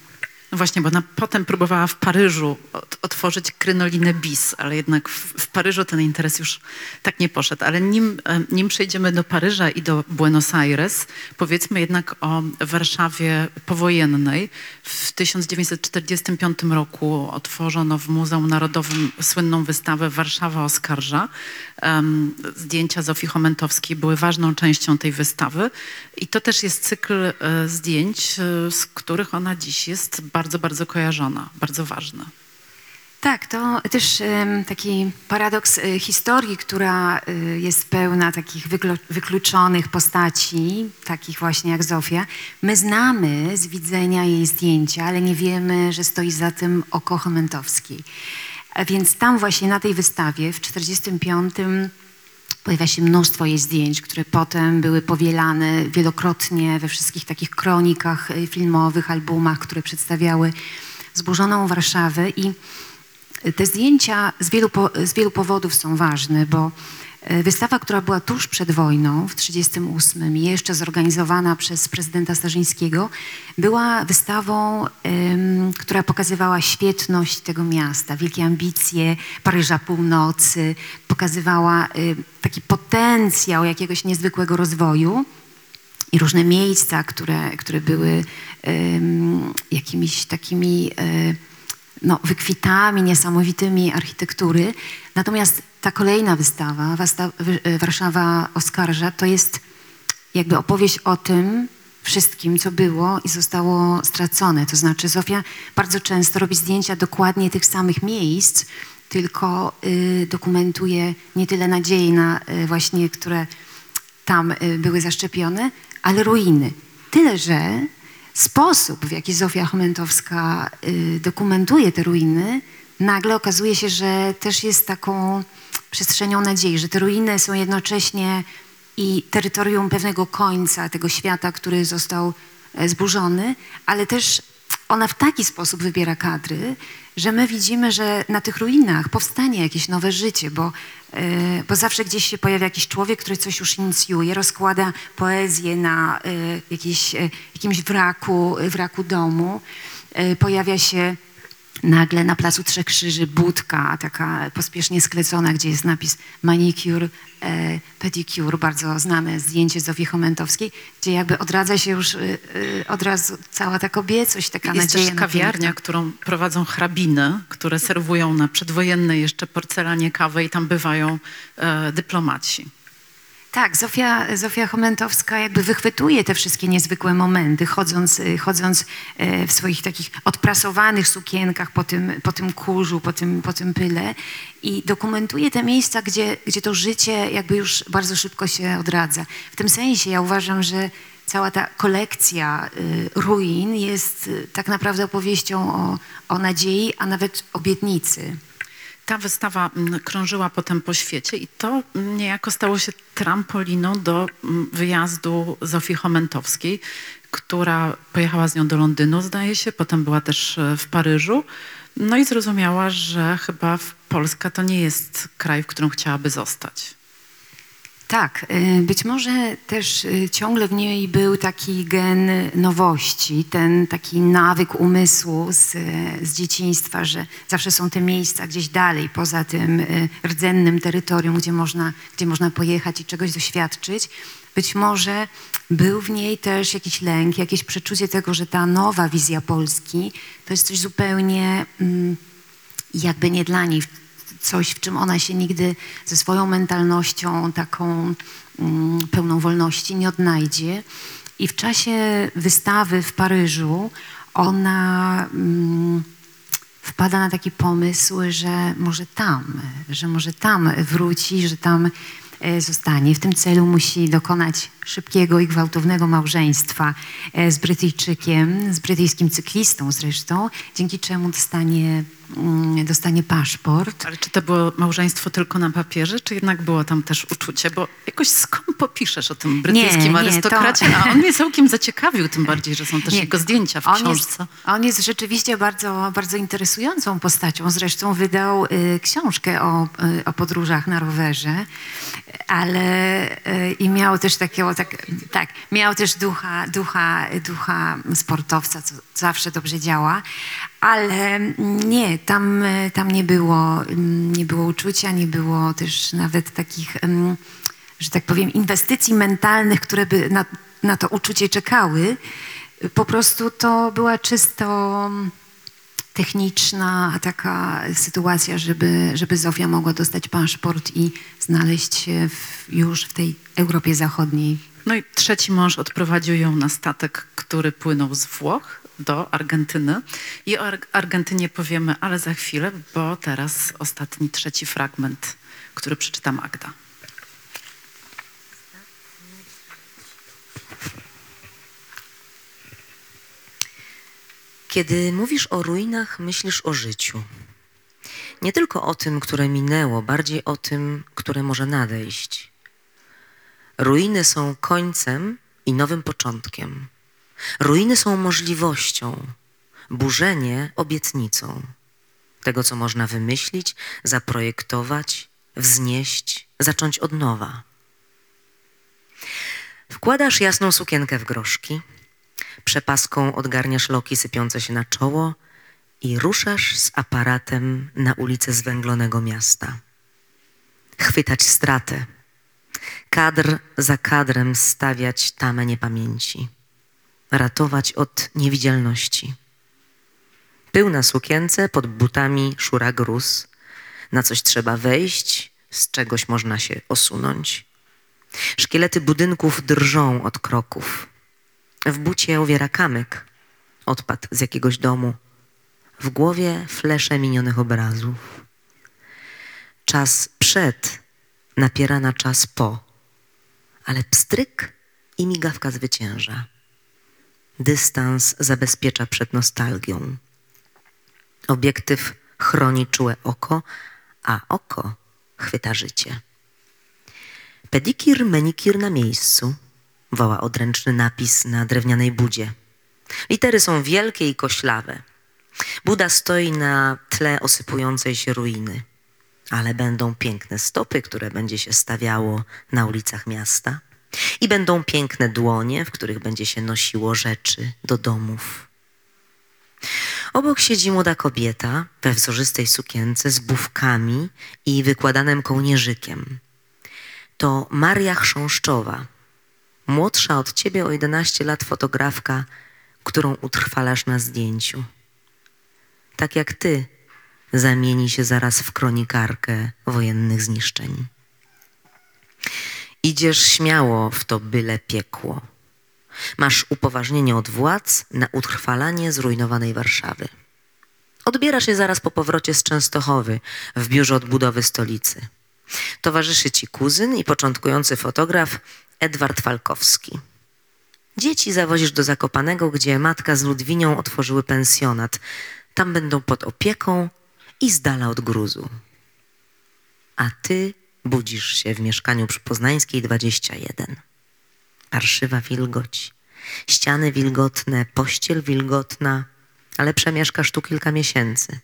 No właśnie, bo ona potem próbowała w Paryżu ot- otworzyć krynolinę bis, ale jednak w, w Paryżu ten interes już tak nie poszedł. Ale nim, nim przejdziemy do Paryża i do Buenos Aires, powiedzmy jednak o Warszawie powojennej. W 1945 roku otworzono w Muzeum Narodowym słynną wystawę Warszawa oskarża. Zdjęcia Zofii Chomentowskiej były ważną częścią tej wystawy i to też jest cykl e, zdjęć, e, z których ona dziś jest bardzo, bardzo kojarzona, bardzo ważna. Tak, to też taki paradoks e, historii, która e, jest pełna takich wyklu- wykluczonych postaci, takich właśnie jak Zofia. My znamy z widzenia jej zdjęcia, ale nie wiemy, że stoi za tym oko Chomentowskiej. A więc tam właśnie na tej wystawie w 1945 pojawia się mnóstwo jej zdjęć, które potem były powielane wielokrotnie we wszystkich takich kronikach e, filmowych, albumach, które przedstawiały zburzoną Warszawę i te zdjęcia z wielu, po, z wielu powodów są ważne, bo e, wystawa, która była tuż przed wojną w 1938 i jeszcze zorganizowana przez prezydenta Starzyńskiego, była wystawą, em, która pokazywała świetność tego miasta, wielkie ambicje Paryża Północy, pokazywała e, taki potencjał jakiegoś niezwykłego rozwoju i różne miejsca, które, które były em, jakimiś takimi e, no, wykwitami niesamowitymi architektury. Natomiast ta kolejna wystawa, e, Warszawa Oskarża, to jest jakby opowieść o tym wszystkim, co było i zostało stracone. To znaczy Zofia bardzo często robi zdjęcia dokładnie tych samych miejsc, tylko y, dokumentuje nie tyle nadziei na y, właśnie, które tam y, były zaszczepione, ale ruiny. Tyle, że sposób, w jaki Zofia Chomentowska y, dokumentuje te ruiny, nagle okazuje się, że też jest taką przestrzenią nadziei, że te ruiny są jednocześnie i terytorium pewnego końca tego świata, który został e, zburzony, ale też ona w taki sposób wybiera kadry, że my widzimy, że na tych ruinach powstanie jakieś nowe życie, bo, bo zawsze gdzieś się pojawia jakiś człowiek, który coś już inicjuje, rozkłada poezję na e, jakiś, e, jakimś wraku, wraku domu. E, Pojawia się nagle na Placu Trzech Krzyży budka, taka pospiesznie sklecona, gdzie jest napis manicure, e, pedicure, bardzo znane zdjęcie Zofii Chomentowskiej, gdzie jakby odradza się już e, e, od razu cała ta kobiecość, taka Jest nadzieja też na kawiarnia, którą prowadzą hrabiny, które serwują na przedwojennej jeszcze porcelanie kawę i tam bywają e, dyplomaci. Tak, Zofia, Zofia Chomentowska jakby wychwytuje te wszystkie niezwykłe momenty, chodząc, y, chodząc e, w swoich takich odprasowanych sukienkach po tym, po tym kurzu, po tym, po tym pyle i dokumentuje te miejsca, gdzie, gdzie to życie jakby już bardzo szybko się odradza. W tym sensie ja uważam, że cała ta kolekcja y, ruin jest y, tak naprawdę opowieścią o, o nadziei, a nawet obietnicy. Ta wystawa mm, krążyła potem po świecie i to niejako stało się trampoliną do mm, wyjazdu Zofii Chomentowskiej, która pojechała z nią do Londynu, zdaje się, potem była też e, w Paryżu. No i zrozumiała, że chyba Polska to nie jest kraj, w którym chciałaby zostać. Tak, y, być może też y, ciągle w niej był taki gen nowości, ten taki nawyk umysłu z, z dzieciństwa, że zawsze są te miejsca gdzieś dalej, poza tym y, rdzennym terytorium, gdzie można, gdzie można pojechać i czegoś doświadczyć. Być może był w niej też jakiś lęk, jakieś przeczucie tego, że ta nowa wizja Polski to jest coś zupełnie mm, jakby nie dla niej, coś, w czym ona się nigdy ze swoją mentalnością taką mm, pełną wolności nie odnajdzie. I w czasie wystawy w Paryżu ona mm, wpada na taki pomysł, że może tam, że może tam wróci, że tam e, zostanie. W tym celu musi dokonać szybkiego i gwałtownego małżeństwa e, z Brytyjczykiem, z brytyjskim cyklistą zresztą, dzięki czemu dostanie, dostanie paszport. Ale czy to było małżeństwo tylko na papierze, czy jednak było tam też uczucie? Bo jakoś skąpo piszesz o tym brytyjskim nie, to- arystokracie, a on mnie całkiem zaciekawił, tym bardziej, że są też Nie, jego zdjęcia w on książce. Jest, on jest rzeczywiście bardzo, bardzo interesującą postacią. Zresztą wydał y, książkę o, y, o podróżach na rowerze, ale y, i miał też takiego, tak, tak, miał też ducha, ducha, ducha sportowca, co zawsze dobrze działa, ale nie, tam, y, tam nie było, mm, nie było uczucia, nie było też nawet takich, ym, że tak powiem, inwestycji mentalnych, które by na, na to uczucie czekały. Po prostu to była czysto techniczna taka sytuacja, żeby, żeby Zofia mogła dostać paszport i znaleźć się w, już w tej Europie Zachodniej. No i trzeci mąż odprowadził ją na statek, który płynął z Włoch do Argentyny. I o Ar- Argentynie powiemy, ale za chwilę, bo teraz ostatni, trzeci fragment, który przeczyta Magda. Kiedy mówisz o ruinach, myślisz o życiu. Nie tylko o tym, które minęło, bardziej o tym, które może nadejść. Ruiny są końcem i nowym początkiem. Ruiny są możliwością, burzenie obietnicą tego, co można wymyślić, zaprojektować, wznieść, zacząć od nowa. Wkładasz jasną sukienkę w groszki, przepaską odgarniasz loki sypiące się na czoło i ruszasz z aparatem na ulicę zwęglonego miasta. Chwytać stratę, kadr za kadrem stawiać tamę niepamięci, ratować od niewidzialności. Pył na sukience, pod butami szura gruz, na coś trzeba wejść, z czegoś można się osunąć. Szkielety budynków drżą od kroków. W bucie uwiera kamyk, odpadł z jakiegoś domu. W głowie flesze minionych obrazów. Czas przed napiera na czas po, ale pstryk i migawka zwycięża. Dystans zabezpiecza przed nostalgią. Obiektyw chroni czułe oko, a oko chwyta życie. Pedikir, menikir na miejscu, woła odręczny napis na drewnianej budzie. Litery są wielkie i koślawe. Buda stoi na tle osypującej się ruiny, ale będą piękne stopy, które będzie się stawiało na ulicach miasta, i będą piękne dłonie, w których będzie się nosiło rzeczy do domów. Obok siedzi młoda kobieta we wzorzystej sukience z bufkami i wykładanym kołnierzykiem. To Maria Chrząszczowa, młodsza od ciebie o 11 lat fotografka, którą utrwalasz na zdjęciu. Tak jak ty, zamieni się zaraz w kronikarkę wojennych zniszczeń. Idziesz śmiało w to byle piekło. Masz upoważnienie od władz na utrwalanie zrujnowanej Warszawy. Odbierasz je zaraz po powrocie z Częstochowy w biurze odbudowy stolicy. Towarzyszy ci kuzyn i początkujący fotograf Edward Falkowski. Dzieci zawozisz do Zakopanego, gdzie matka z Ludwinią otworzyły pensjonat. Tam będą pod opieką i z dala od gruzu. A ty budzisz się w mieszkaniu przy Poznańskiej 21. Parszywa wilgoć, ściany wilgotne, pościel wilgotna, ale przemieszkasz tu kilka miesięcy.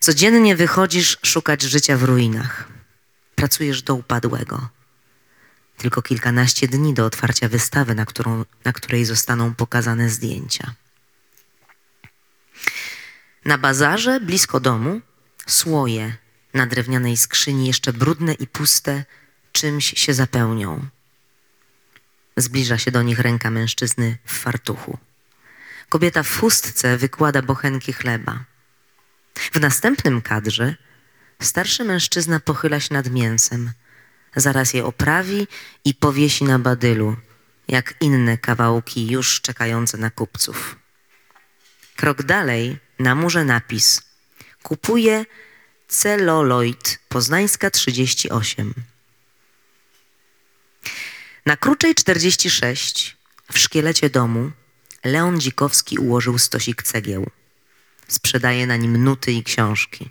Codziennie wychodzisz szukać życia w ruinach. Pracujesz do upadłego. Tylko kilkanaście dni do otwarcia wystawy, na, którą, na której zostaną pokazane zdjęcia. Na bazarze blisko domu słoje na drewnianej skrzyni, jeszcze brudne i puste, czymś się zapełnią. Zbliża się do nich ręka mężczyzny w fartuchu. Kobieta w chustce wykłada bochenki chleba. W następnym kadrze starszy mężczyzna pochyla się nad mięsem. Zaraz je oprawi i powiesi na badylu, jak inne kawałki już czekające na kupców. Krok dalej na murze napis: Kupuje celuloid Poznańska 38. Na Kruczej 46 w szkielecie domu Leon Dzikowski ułożył stosik cegieł. Sprzedaje na nim nuty i książki.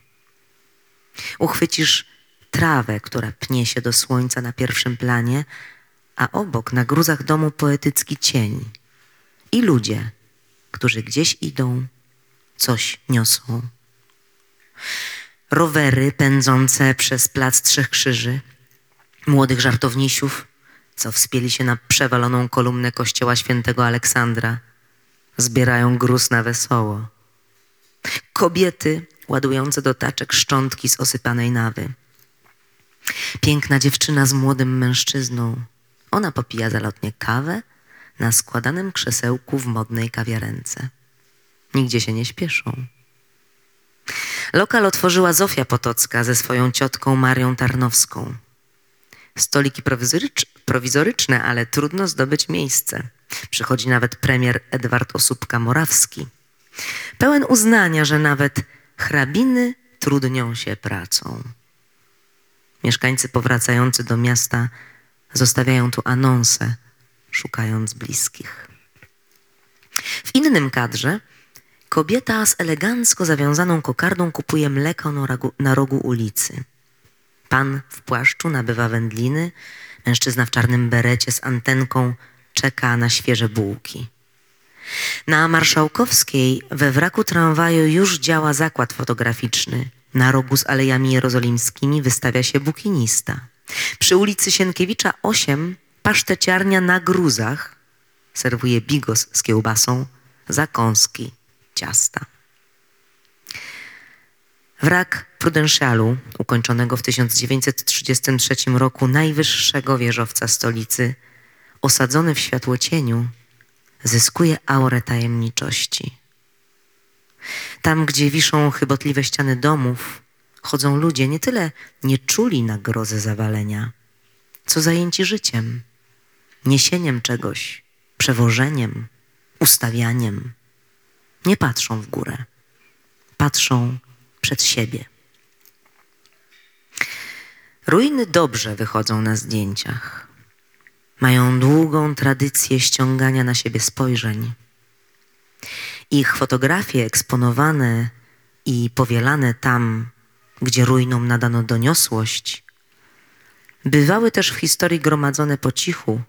Uchwycisz trawę, która pnie się do słońca na pierwszym planie, a obok na gruzach domu poetycki cień i ludzie, którzy gdzieś idą, coś niosą. Rowery pędzące przez plac Trzech Krzyży, młodych żartownisiów, co wspięli się na przewaloną kolumnę kościoła świętego Aleksandra, zbierają gruz na wesoło. Kobiety ładujące do taczek szczątki z osypanej nawy. Piękna dziewczyna z młodym mężczyzną. Ona popija zalotnie kawę na składanym krzesełku w modnej kawiarence. Nigdzie się nie śpieszą. Lokal otworzyła Zofia Potocka ze swoją ciotką Marią Tarnowską. Stoliki prowizorycz, prowizoryczne, ale trudno zdobyć miejsce. Przychodzi nawet premier Edward Osóbka-Morawski. Pełen uznania, że nawet hrabiny trudnią się pracą. Mieszkańcy powracający do miasta zostawiają tu anonsę, szukając bliskich. W innym kadrze kobieta z elegancko zawiązaną kokardą kupuje mleko na rogu, na rogu ulicy. Pan w płaszczu nabywa wędliny, mężczyzna w czarnym berecie z antenką czeka na świeże bułki. Na Marszałkowskiej we wraku tramwaju już działa zakład fotograficzny. Na rogu z Alejami Jerozolimskimi wystawia się bukinista. Przy ulicy Sienkiewicza 8 paszteciarnia na gruzach serwuje bigos z kiełbasą, zakąski, ciasta. Wrak Prudentialu, ukończonego w 1933 roku najwyższego wieżowca stolicy, osadzony w światłocieniu, zyskuje aurę tajemniczości. Tam, gdzie wiszą chybotliwe ściany domów, chodzą ludzie nie tyle nie czuli na grozę zawalenia, co zajęci życiem, niesieniem czegoś, przewożeniem, ustawianiem. Nie patrzą w górę, patrzą przed siebie. Ruiny dobrze wychodzą na zdjęciach. Mają długą tradycję ściągania na siebie spojrzeń. Ich fotografie eksponowane i powielane tam, gdzie ruinom nadano doniosłość, bywały też w historii gromadzone po cichu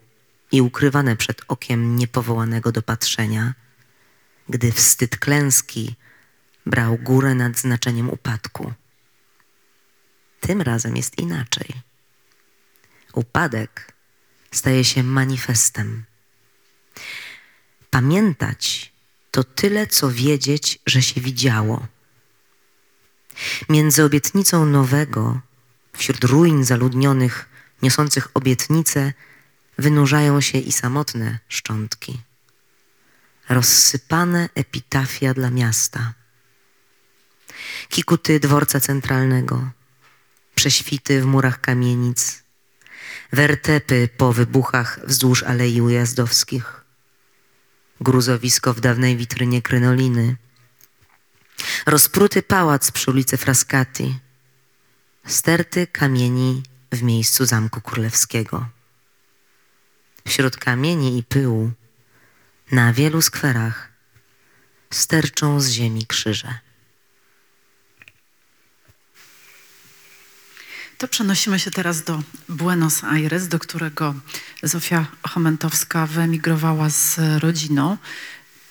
i ukrywane przed okiem niepowołanego do patrzenia gdy wstyd klęski brał górę nad znaczeniem upadku. Tym razem jest inaczej. Upadek staje się manifestem. Pamiętać to tyle, co wiedzieć, że się widziało. Między obietnicą nowego, wśród ruin zaludnionych, niosących obietnice, wynurzają się i samotne szczątki. Rozsypane epitafia dla miasta. Kikuty dworca centralnego, prześwity w murach kamienic, wertepy po wybuchach wzdłuż alei ujazdowskich, gruzowisko w dawnej witrynie krynoliny, rozpruty pałac przy ulicy Frascati, sterty kamieni w miejscu Zamku Królewskiego. Wśród kamieni i pyłu na wielu skwerach sterczą z ziemi krzyże. To przenosimy się teraz do Buenos Aires, do którego Zofia Chomentowska wyemigrowała z rodziną.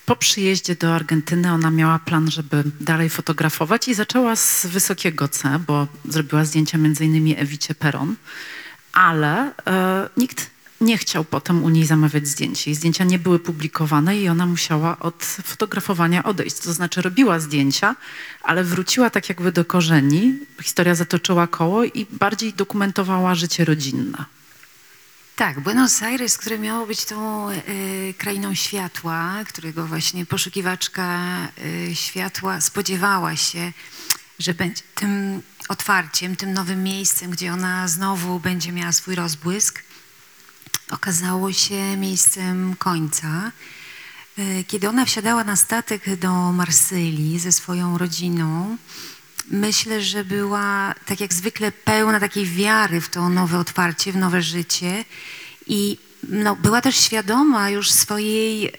Po przyjeździe do Argentyny ona miała plan, żeby dalej fotografować i zaczęła z wysokiego C, bo zrobiła zdjęcia innymi Ewicie Peron, ale e, nikt nie chciał potem u niej zamawiać zdjęć. Jej zdjęcia nie były publikowane i ona musiała od fotografowania odejść. To znaczy robiła zdjęcia, ale wróciła tak jakby do korzeni. Historia zatoczyła koło i bardziej dokumentowała życie rodzinne. Tak, Buenos Aires, które miało być tą y, krainą światła, którego właśnie poszukiwaczka y, światła spodziewała się, że będzie tym otwarciem, tym nowym miejscem, gdzie ona znowu będzie miała swój rozbłysk, okazało się miejscem końca. E, kiedy ona wsiadała na statek do Marsylii ze swoją rodziną, myślę, że była tak jak zwykle pełna takiej wiary w to nowe otwarcie, w nowe życie i no, była też świadoma już swojej,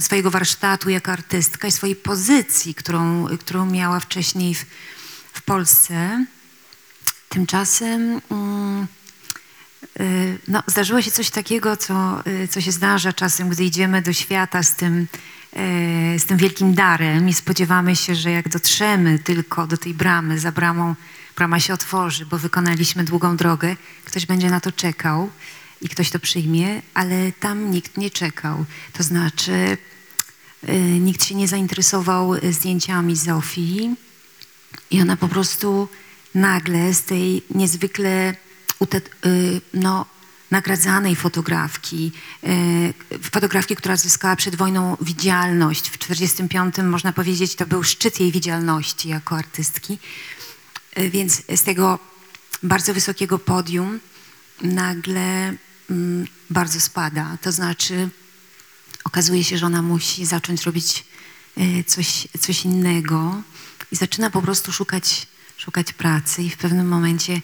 swojego warsztatu jako artystka i swojej pozycji, którą, którą miała wcześniej w, w Polsce. Tymczasem mm, no, zdarzyło się coś takiego, co, y, co się zdarza czasem, gdy idziemy do świata z tym, y, z tym wielkim darem i spodziewamy się, że jak dotrzemy tylko do tej bramy, za bramą brama się otworzy, bo wykonaliśmy długą drogę, ktoś będzie na to czekał i ktoś to przyjmie, ale tam nikt nie czekał. To znaczy, nikt się nie zainteresował zdjęciami Zofii i ona po prostu nagle z tej niezwykle Y, no, nagradzanej fotografki, y, fotografki, która zyskała przed wojną widzialność. W 1945 można powiedzieć, to był szczyt jej widzialności jako artystki. Y, więc z tego bardzo wysokiego podium nagle mm, bardzo spada. To znaczy okazuje się, że ona musi zacząć robić coś, coś innego i zaczyna po prostu szukać, szukać pracy i w pewnym momencie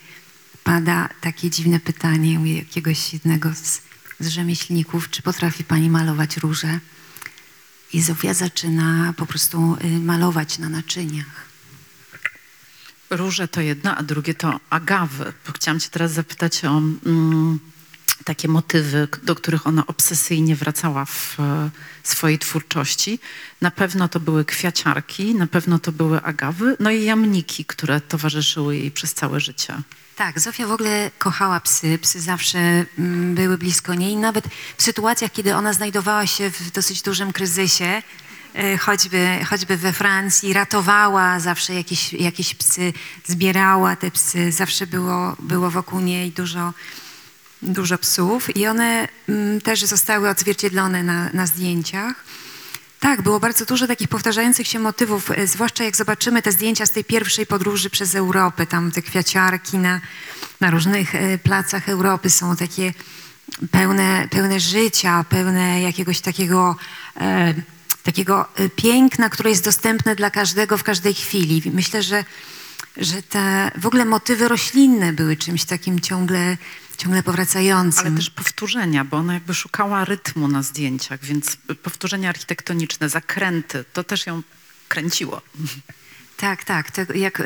pada takie dziwne pytanie u jakiegoś jednego z, z rzemieślników, czy potrafi pani malować róże? I Zofia zaczyna po prostu y, malować na naczyniach. Róże to jedno, a drugie to agawy. Chciałam cię teraz zapytać o mm, takie motywy, do których ona obsesyjnie wracała w e, swojej twórczości. Na pewno to były kwiaciarki, na pewno to były agawy, no i jamniki, które towarzyszyły jej przez całe życie. Tak, Zofia w ogóle kochała psy. Psy zawsze mm, były blisko niej. Nawet w sytuacjach, kiedy ona znajdowała się w dosyć dużym kryzysie, e, choćby, choćby we Francji, ratowała zawsze jakieś, jakieś psy, zbierała te psy. Zawsze było, było wokół niej dużo, dużo psów i one mm, też zostały odzwierciedlone na, na zdjęciach. Tak, było bardzo dużo takich powtarzających się motywów, e, zwłaszcza jak zobaczymy te zdjęcia z tej pierwszej podróży przez Europę, tam te kwiaciarki na, na różnych e, placach Europy są takie pełne, pełne życia, pełne jakiegoś takiego, e, takiego e, piękna, które jest dostępne dla każdego w każdej chwili. Myślę, że, że te w ogóle motywy roślinne były czymś takim ciągle ciągle powracającym. Ale też powtórzenia, bo ona jakby szukała rytmu na zdjęciach, więc powtórzenia architektoniczne, zakręty, to też ją kręciło. Tak, tak. To jak,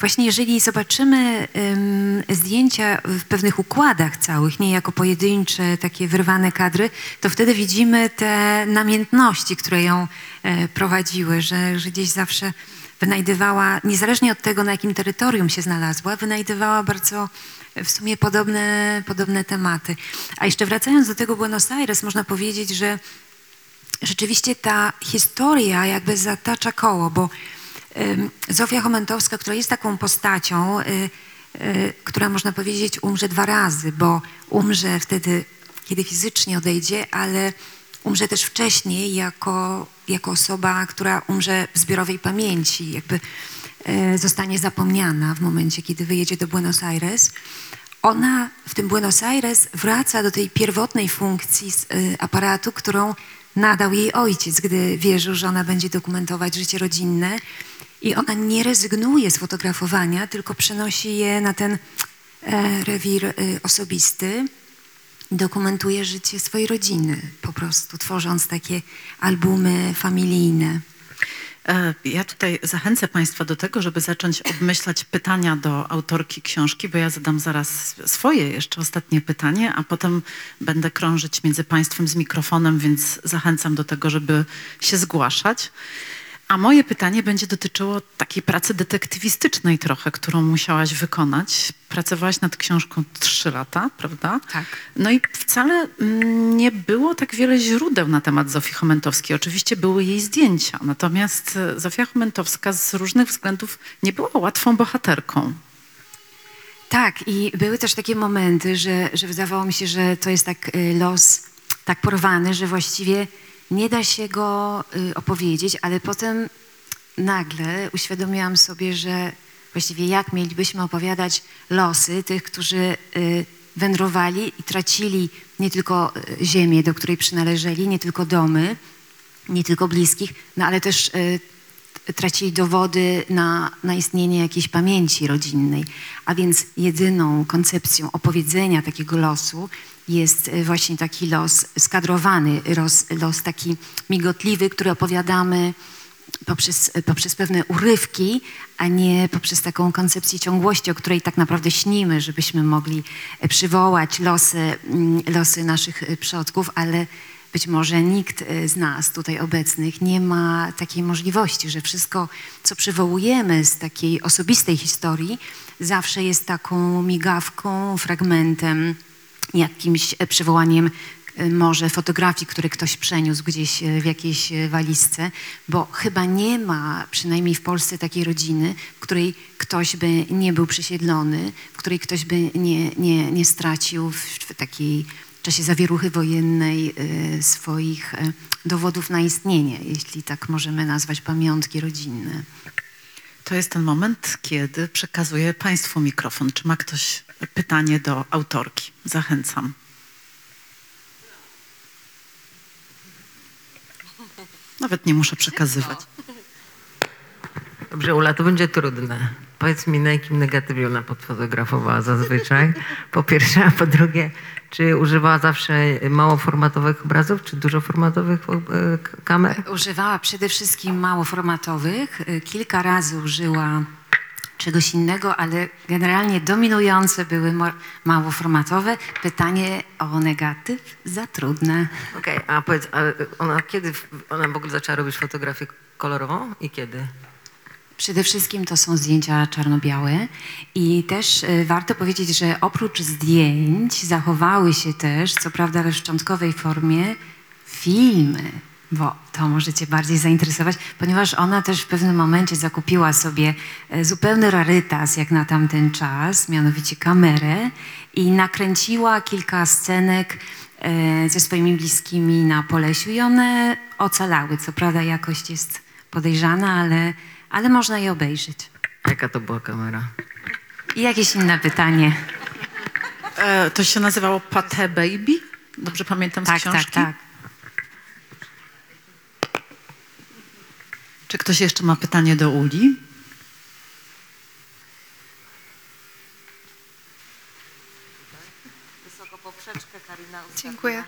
właśnie jeżeli zobaczymy ym, zdjęcia w pewnych układach całych, nie jako pojedyncze, takie wyrwane kadry, to wtedy widzimy te namiętności, które ją e, prowadziły, że, że gdzieś zawsze wynajdywała, niezależnie od tego, na jakim terytorium się znalazła, wynajdywała bardzo e, w sumie podobne, podobne tematy. A jeszcze wracając do tego Buenos Aires, można powiedzieć, że rzeczywiście ta historia jakby zatacza koło, bo Zofia Chomentowska, która jest taką postacią, y, y, która można powiedzieć umrze dwa razy, bo umrze wtedy, kiedy fizycznie odejdzie, ale umrze też wcześniej jako, jako osoba, która umrze w zbiorowej pamięci, jakby y, zostanie zapomniana w momencie, kiedy wyjedzie do Buenos Aires. Ona w tym Buenos Aires wraca do tej pierwotnej funkcji z, y, aparatu, którą nadał jej ojciec, gdy wierzył, że ona będzie dokumentować życie rodzinne. I ona nie rezygnuje z fotografowania, tylko przenosi je na ten e, rewir e, osobisty. Dokumentuje życie swojej rodziny, po prostu tworząc takie albumy familijne. E, Ja tutaj zachęcę Państwa do tego, żeby zacząć obmyślać pytania do autorki książki, bo ja zadam zaraz swoje jeszcze ostatnie pytanie, a potem będę krążyć między Państwem z mikrofonem, więc zachęcam do tego, żeby się zgłaszać. A moje pytanie będzie dotyczyło takiej pracy detektywistycznej trochę, którą musiałaś wykonać. Pracowałaś nad książką trzy lata, prawda? Tak. No i wcale mm, nie było tak wiele źródeł na temat Zofii Chomentowskiej. Oczywiście były jej zdjęcia, natomiast e, Zofia Chomentowska z różnych względów nie była łatwą bohaterką. Tak, i były też takie momenty, że, że wydawało mi się, że to jest tak y, los tak porwany, że właściwie nie da się go y, opowiedzieć, ale potem nagle uświadomiłam sobie, że właściwie jak mielibyśmy opowiadać losy tych, którzy y, wędrowali i tracili nie tylko y, ziemię, do której przynależeli, nie tylko domy, nie tylko bliskich, no ale też tracili dowody na, na istnienie jakiejś pamięci rodzinnej. A więc jedyną koncepcją opowiedzenia takiego losu jest y, właśnie taki los skadrowany, los, los taki migotliwy, który opowiadamy poprzez, poprzez pewne urywki, a nie poprzez taką koncepcję ciągłości, o której tak naprawdę śnimy, żebyśmy mogli e, przywołać losy, mm, losy naszych e, przodków, ale być może nikt e, z nas tutaj obecnych nie ma takiej możliwości, że wszystko, co przywołujemy z takiej osobistej historii, zawsze jest taką migawką, fragmentem, jakimś e, przywołaniem e, może fotografii, które ktoś przeniósł gdzieś e, w jakiejś walizce, bo chyba nie ma, przynajmniej w Polsce, takiej rodziny, w której ktoś by nie był przesiedlony, w której ktoś by nie, nie, nie stracił w, w takiej czasie zawieruchy wojennej swoich dowodów na istnienie, jeśli tak możemy nazwać pamiątki rodzinne. To jest ten moment, kiedy przekazuję Państwu mikrofon. Czy ma ktoś pytanie do autorki? Zachęcam. Nawet nie muszę przekazywać. Dobrze, Ula, to będzie trudne. Powiedz mi, na jakim negatywie ona podfotografowała zazwyczaj? Po pierwsze, a po drugie, czy używała zawsze małoformatowych obrazów, czy dużoformatowych e, kamer? Używała przede wszystkim małoformatowych. Y, Kilka razy użyła czegoś innego, ale generalnie dominujące były małoformatowe. Pytanie o negatyw za trudne. Okej, a powiedz, a ona kiedy ona w ogóle zaczęła robić fotografię kolorową i kiedy? Przede wszystkim to są zdjęcia czarno-białe i też y, warto powiedzieć, że oprócz zdjęć zachowały się też, co prawda we szczątkowej formie, filmy, bo to możecie bardziej zainteresować, ponieważ ona też w pewnym momencie zakupiła sobie e, zupełny rarytas jak na tamten czas, mianowicie kamerę i nakręciła kilka scenek e, ze swoimi bliskimi na Polesiu i one ocalały. Co prawda jakość jest podejrzana, ale, ale można je obejrzeć. Jaka to była kamera? I jakieś inne pytanie? E, to się nazywało Pate Baby? Dobrze pamiętam z Tak, książki? tak, tak. Czy ktoś jeszcze ma pytanie do Uli? Dziękuję.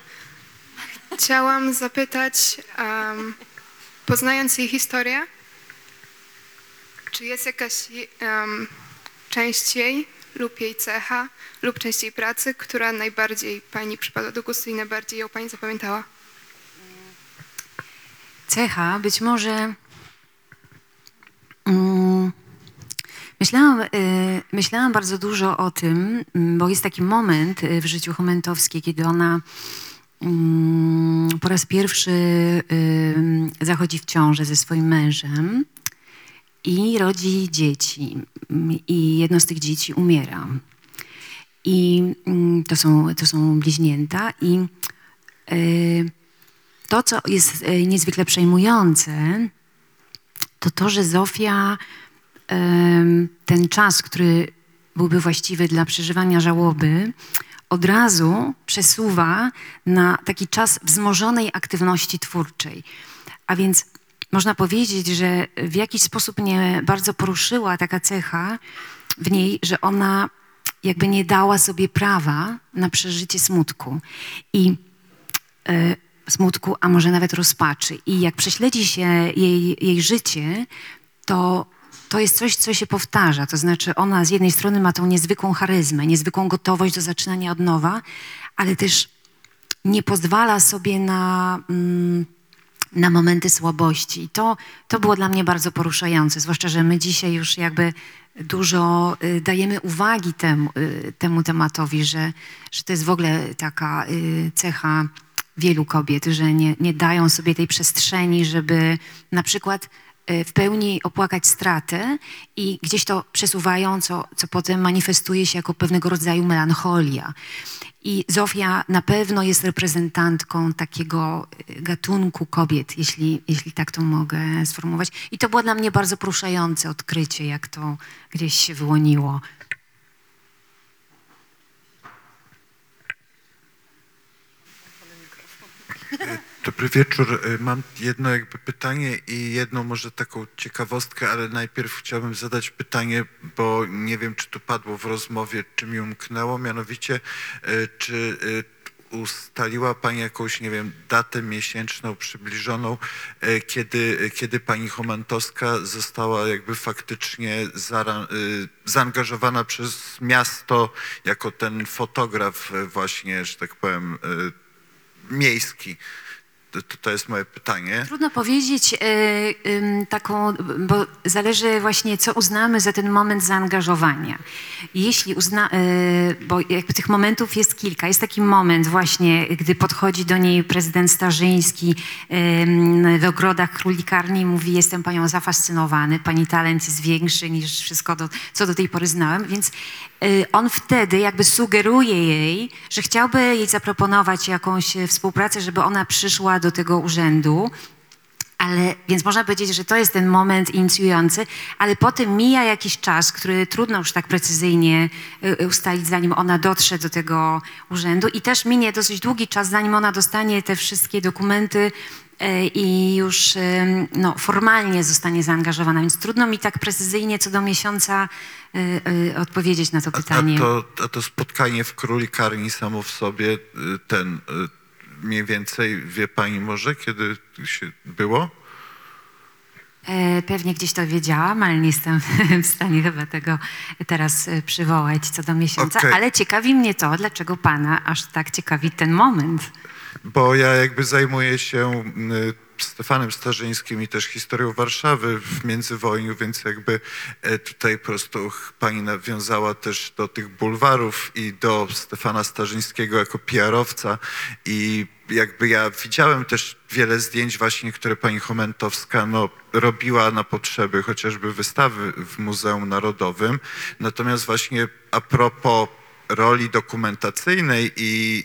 Chciałam zapytać, em, poznając jej historię, czy jest jakaś em, część jej lub jej cecha lub część jej pracy, która najbardziej pani przypadła do gustu i najbardziej ją pani zapamiętała? cecha, być może. Mm, myślałam, y, myślałam bardzo dużo o tym, mm, bo jest taki moment y, w życiu Chomentowskiej, kiedy ona mm, po raz pierwszy y, zachodzi w ciążę ze swoim mężem i rodzi dzieci. I jedno z tych dzieci umiera. I mm, to są, to są bliźnięta. I y, to, co jest e, niezwykle przejmujące, to to, że Zofia em, ten czas, który byłby właściwy dla przeżywania żałoby, od razu przesuwa na taki czas wzmożonej aktywności twórczej. A więc można powiedzieć, że w jakiś sposób mnie bardzo poruszyła taka cecha w niej, że ona jakby nie dała sobie prawa na przeżycie smutku. I e, smutku, a może nawet rozpaczy. I jak prześledzi się jej, jej życie, to, to jest coś, co się powtarza. To znaczy, ona z jednej strony ma tą niezwykłą charyzmę, niezwykłą gotowość do zaczynania od nowa, ale też nie pozwala sobie na. Mm, na momenty słabości. I to, to było dla mnie bardzo poruszające, zwłaszcza, że my dzisiaj już jakby dużo y, dajemy uwagi temu, y, temu tematowi, że, że to jest w ogóle taka y, cecha wielu kobiet, że nie, nie dają sobie tej przestrzeni, żeby na przykład w pełni opłakać stratę i gdzieś to przesuwają, co, co potem manifestuje się jako pewnego rodzaju melancholia. I Zofia na pewno jest reprezentantką takiego y, gatunku kobiet, jeśli, jeśli tak to mogę sformułować. I to było dla mnie bardzo poruszające odkrycie, jak to gdzieś się wyłoniło. Dobry wieczór. Y, Mam jedno jakby pytanie i jedną może taką ciekawostkę, ale najpierw chciałbym zadać pytanie, bo nie wiem, czy tu padło w rozmowie, czy mi umknęło, mianowicie czy ustaliła Pani jakąś, nie wiem, datę miesięczną przybliżoną, y, kiedy, kiedy Pani Chomantowska została jakby faktycznie zaangażowana przez miasto jako ten fotograf właśnie, że tak powiem, miejski. To, to- jest moje pytanie. Trudno powiedzieć e, taką, bo zależy właśnie, co uznamy za ten moment zaangażowania. Jeśli uzna, e, bo jakby tych momentów jest kilka. Jest taki moment właśnie, gdy podchodzi do niej prezydent Starzyński w ogrodach królikarni i mówi, jestem panią zafascynowany, pani talent jest większy niż wszystko, do, co do tej pory znałem, więc y, on wtedy jakby sugeruje jej, że chciałby jej zaproponować jakąś e, współpracę, żeby ona przyszła do tego urzędu. Ale, więc można powiedzieć, że to jest ten moment inicjujący, ale potem mija jakiś czas, który trudno już tak precyzyjnie y, y, ustalić, zanim ona dotrze do tego urzędu i też minie dosyć długi czas, zanim ona dostanie te wszystkie dokumenty y, i już y, no, formalnie zostanie zaangażowana, więc trudno mi tak precyzyjnie co do miesiąca odpowiedzieć na to A, pytanie. a, to, a to spotkanie w królikarni samo w sobie, ten mniej więcej wie pani może, kiedy się było? E, Pewnie gdzieś to wiedziałam, ale nie jestem <laughs> w stanie chyba tego teraz e, przywołać co do miesiąca. Okej. Ale ciekawi mnie to, dlaczego pana aż tak ciekawi ten moment. Bo ja jakby zajmuję się Stefanem Starzyńskim i też historią Warszawy w międzywojniu, więc jakby e, tutaj po prostu pani nawiązała też do tych bulwarów i do Stefana Starzyńskiego jako PR-owca i jakby ja widziałem też wiele zdjęć właśnie, które pani Chomentowska no, robiła na potrzeby chociażby wystawy w Muzeum Narodowym. Natomiast właśnie a propos roli dokumentacyjnej i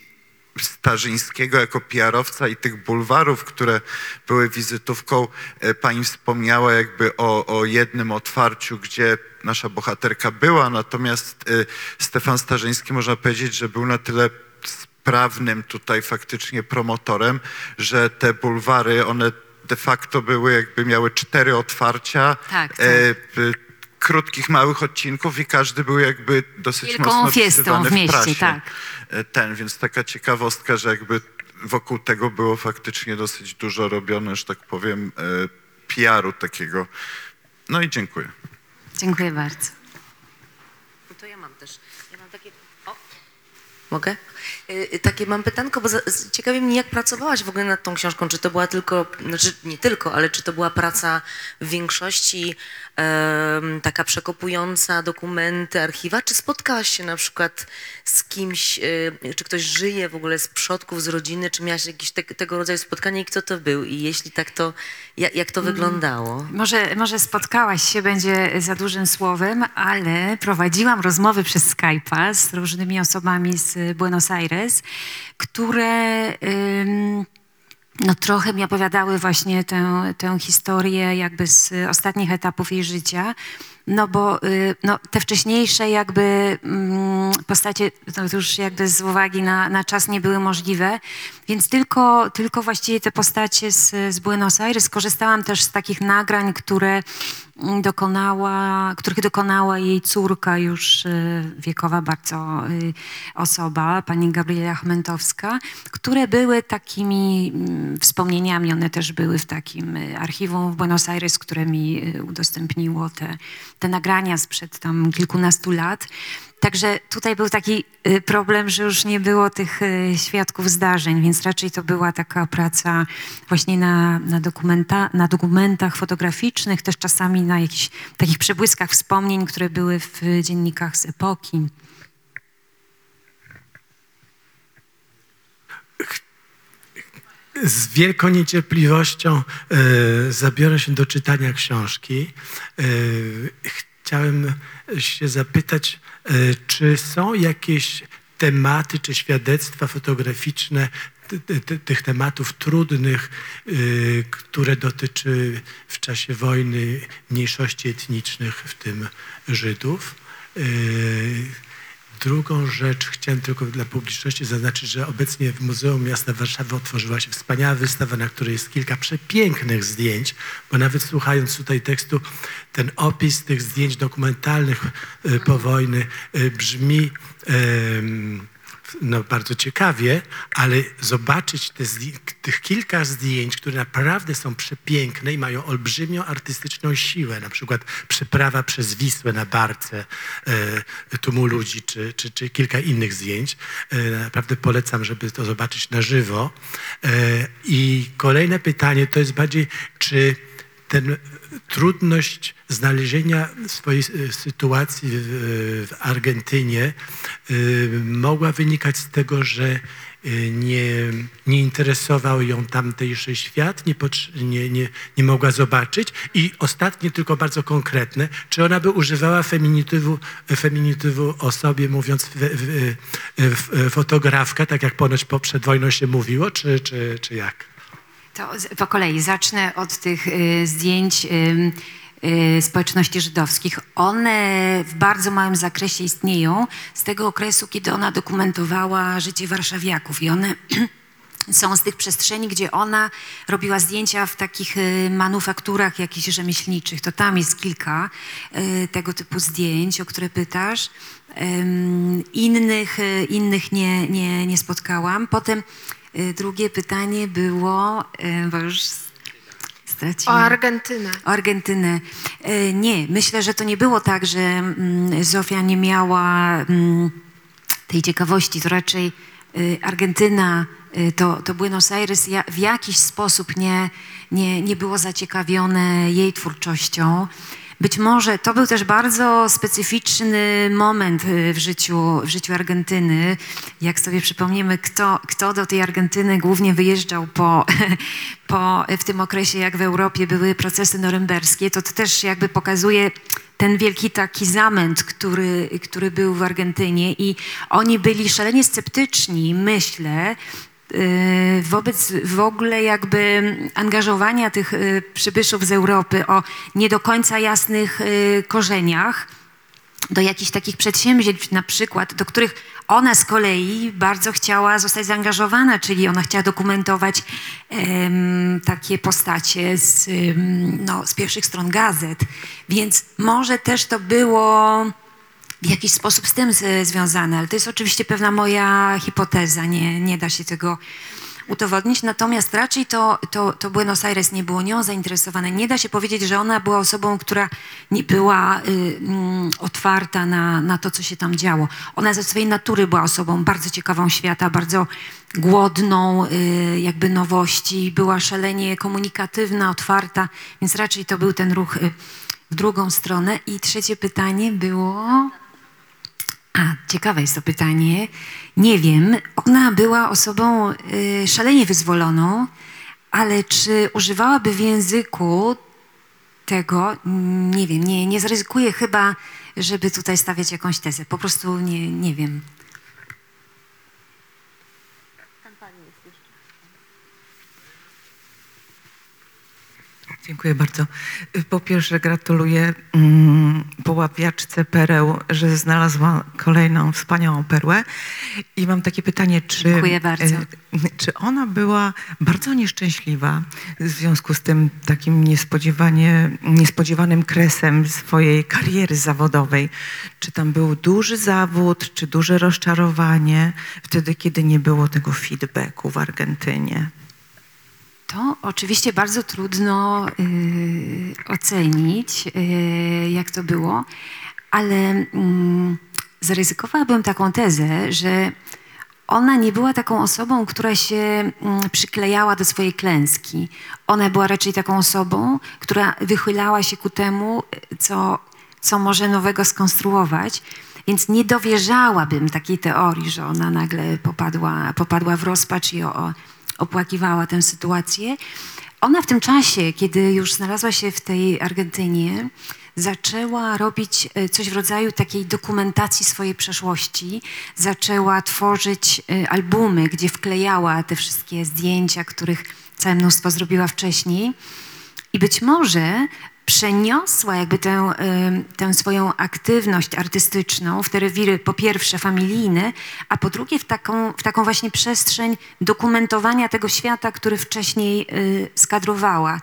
Starzyńskiego jako PR-owca i tych bulwarów, które były wizytówką. E, Pani wspomniała jakby o, o jednym otwarciu, gdzie nasza bohaterka była, natomiast e, Stefan Starzyński można powiedzieć, że był na tyle sprawnym tutaj faktycznie promotorem, że te bulwary, one de facto były jakby miały cztery otwarcia. Tak, tak. e, krótkich, małych odcinków i każdy był jakby dosyć Wielką mocno w mieście, prasie tak. E, ten, więc taka ciekawostka, że jakby wokół tego było faktycznie dosyć dużo robione, że tak powiem, e, PR-u takiego. No i dziękuję. Dziękuję bardzo. No to ja mam też. Ja mam takie. O. Mogę? Y, y, Takie mam pytanko, bo za- z- ciekawi mnie, jak pracowałaś w ogóle nad tą książką. Czy to była tylko, znaczy nie tylko, ale czy to była praca w większości taka przekopująca dokumenty, archiwa, czy spotkałaś się na przykład z kimś, y, czy ktoś żyje w ogóle z przodków, z rodziny, czy miałaś jakieś te, tego rodzaju spotkanie i kto to był? I jeśli tak, to jak, jak to wyglądało? Może, może spotkałaś się, będzie za dużym słowem, ale prowadziłam rozmowy przez Skype'a z różnymi osobami z Buenos Aires, które ym, no, trochę mi opowiadały właśnie tę, tę historię jakby z ostatnich etapów jej życia. No bo y, no, te wcześniejsze jakby mm, postacie no, już jakby z uwagi na, na czas nie były możliwe, więc tylko, tylko właściwie te postacie z, z Buenos Aires. Skorzystałam też z takich nagrań, które dokonała, których dokonała jej córka już y, wiekowa bardzo y, osoba, pani Gabriela Chmentowska, które były takimi mm, wspomnieniami, one też były w takim y, archiwum w Buenos Aires, które mi udostępniło te, te nagrania sprzed tam kilkunastu lat. Także tutaj był taki y, problem, że już nie było tych y, świadków zdarzeń, więc raczej to była taka praca właśnie na, na, dokumenta, na dokumentach fotograficznych, też czasami na jakichś takich przebłyskach wspomnień, które były w dziennikach z epoki. Z wielką niecierpliwością e, zabiorę się do czytania książki. E, chciałem się zapytać, czy są jakieś tematy czy świadectwa fotograficzne ty- ty- ty- tych tematów trudnych, e, które dotyczy w czasie wojny mniejszości etnicznych, w tym Żydów. Drugą rzecz chciałem tylko dla publiczności zaznaczyć, że obecnie w Muzeum Miasta Warszawy otworzyła się wspaniała wystawa, na której jest kilka przepięknych zdjęć, bo nawet słuchając tutaj tekstu, ten opis tych zdjęć dokumentalnych e, po wojny e, brzmi em, no, bardzo ciekawie, ale zobaczyć te, tych kilka zdjęć, które naprawdę są przepiękne i mają olbrzymią artystyczną siłę, na przykład przeprawa przez Wisłę na barce e, tłumu ludzi, czy, czy, czy kilka innych zdjęć. E, naprawdę polecam, żeby to zobaczyć na żywo. E, I kolejne pytanie to jest bardziej, czy ten trudność znalezienia swojej e, sytuacji w, w Argentynie y, mogła wynikać z tego, że y, nie, nie interesował ją tamtejszy świat, nie, nie, nie, nie mogła zobaczyć. I ostatnie, tylko bardzo konkretne, czy ona by używała feminitywu, feminitywu o sobie, mówiąc w, w, w, fotografka, tak jak ponoć po, przed wojną się mówiło, czy, czy, czy jak? To po kolei zacznę od tych y, zdjęć y, społeczności żydowskich. One w bardzo małym zakresie istnieją z tego okresu, kiedy ona dokumentowała życie warszawiaków i one <clears throat> są z tych przestrzeni, gdzie ona robiła zdjęcia w takich y, manufakturach jakichś rzemieślniczych. To tam jest kilka tego typu zdjęć, o które pytasz. Innych, innych nie, nie, nie spotkałam. Potem drugie pytanie było, y, bo już O straciłam. Argentynę. O Argentynę. E, Nie, myślę, że to nie było tak, że mm, Zofia nie miała mm, tej ciekawości. To raczej y, Argentyna, y, to, to Buenos Aires w jakiś sposób nie, nie, nie było zaciekawione jej twórczością. Być może to był też bardzo specyficzny moment y, w życiu, w życiu Argentyny. Jak sobie przypomniemy, kto, kto do tej Argentyny głównie wyjeżdżał po, <laughs> po, w tym okresie, jak w Europie były procesy norymberskie, to to też jakby pokazuje ten wielki taki zamęt, który, który był w Argentynie i oni byli szalenie sceptyczni, myślę, wobec w ogóle jakby angażowania tych y, przybyszów z Europy o nie do końca jasnych y, korzeniach do jakichś takich przedsięwzięć na przykład, do których ona z kolei bardzo chciała zostać zaangażowana, czyli ona chciała dokumentować em, takie postacie z, em, no, z pierwszych stron gazet. Więc może też to było w jakiś sposób z tym związane, ale to jest oczywiście pewna moja hipoteza, nie, nie da się tego udowodnić, natomiast raczej to, to, to Buenos Aires nie było nią zainteresowane. Nie da się powiedzieć, że ona była osobą, która nie była y, mm, otwarta na, na to, co się tam działo. Ona ze swojej natury była osobą bardzo ciekawą świata, bardzo głodną y, jakby nowości, była szalenie komunikatywna, otwarta, więc raczej to był ten ruch y, w drugą stronę. I trzecie pytanie było... A, ciekawe jest to pytanie. Nie wiem, ona była osobą y, szalenie wyzwoloną, ale czy używałaby w języku tego, nie wiem, nie, nie zaryzykuję chyba, żeby tutaj stawiać jakąś tezę. Po prostu nie, nie wiem. Dziękuję bardzo. Po pierwsze gratuluję mm, połapiaczce pereł, że znalazła kolejną wspaniałą perłę. I mam takie pytanie, czy, e, czy ona była bardzo nieszczęśliwa w związku z tym takim niespodziewanie, niespodziewanym kresem swojej kariery zawodowej? Czy tam był duży zawód, czy duże rozczarowanie wtedy, kiedy nie było tego feedbacku w Argentynie? To oczywiście bardzo trudno y, ocenić, y, jak to było, ale mm, zaryzykowałabym taką tezę, że ona nie była taką osobą, która się mm, przyklejała do swojej klęski. Ona była raczej taką osobą, która wychylała się ku temu, y, co, co może nowego skonstruować. Więc nie dowierzałabym takiej teorii, że ona nagle popadła, popadła w rozpacz i o, opłakiwała tę sytuację. Ona w tym czasie, kiedy już znalazła się w tej Argentynie, zaczęła robić e, coś w rodzaju takiej dokumentacji swojej przeszłości. Zaczęła tworzyć e, albumy, gdzie wklejała te wszystkie zdjęcia, których całe mnóstwo zrobiła wcześniej. I być może przeniosła jakby tę, tę swoją aktywność artystyczną w te rewiry po pierwsze familijne, a po drugie w taką, w taką właśnie przestrzeń dokumentowania tego świata, który wcześniej y, skadrowała.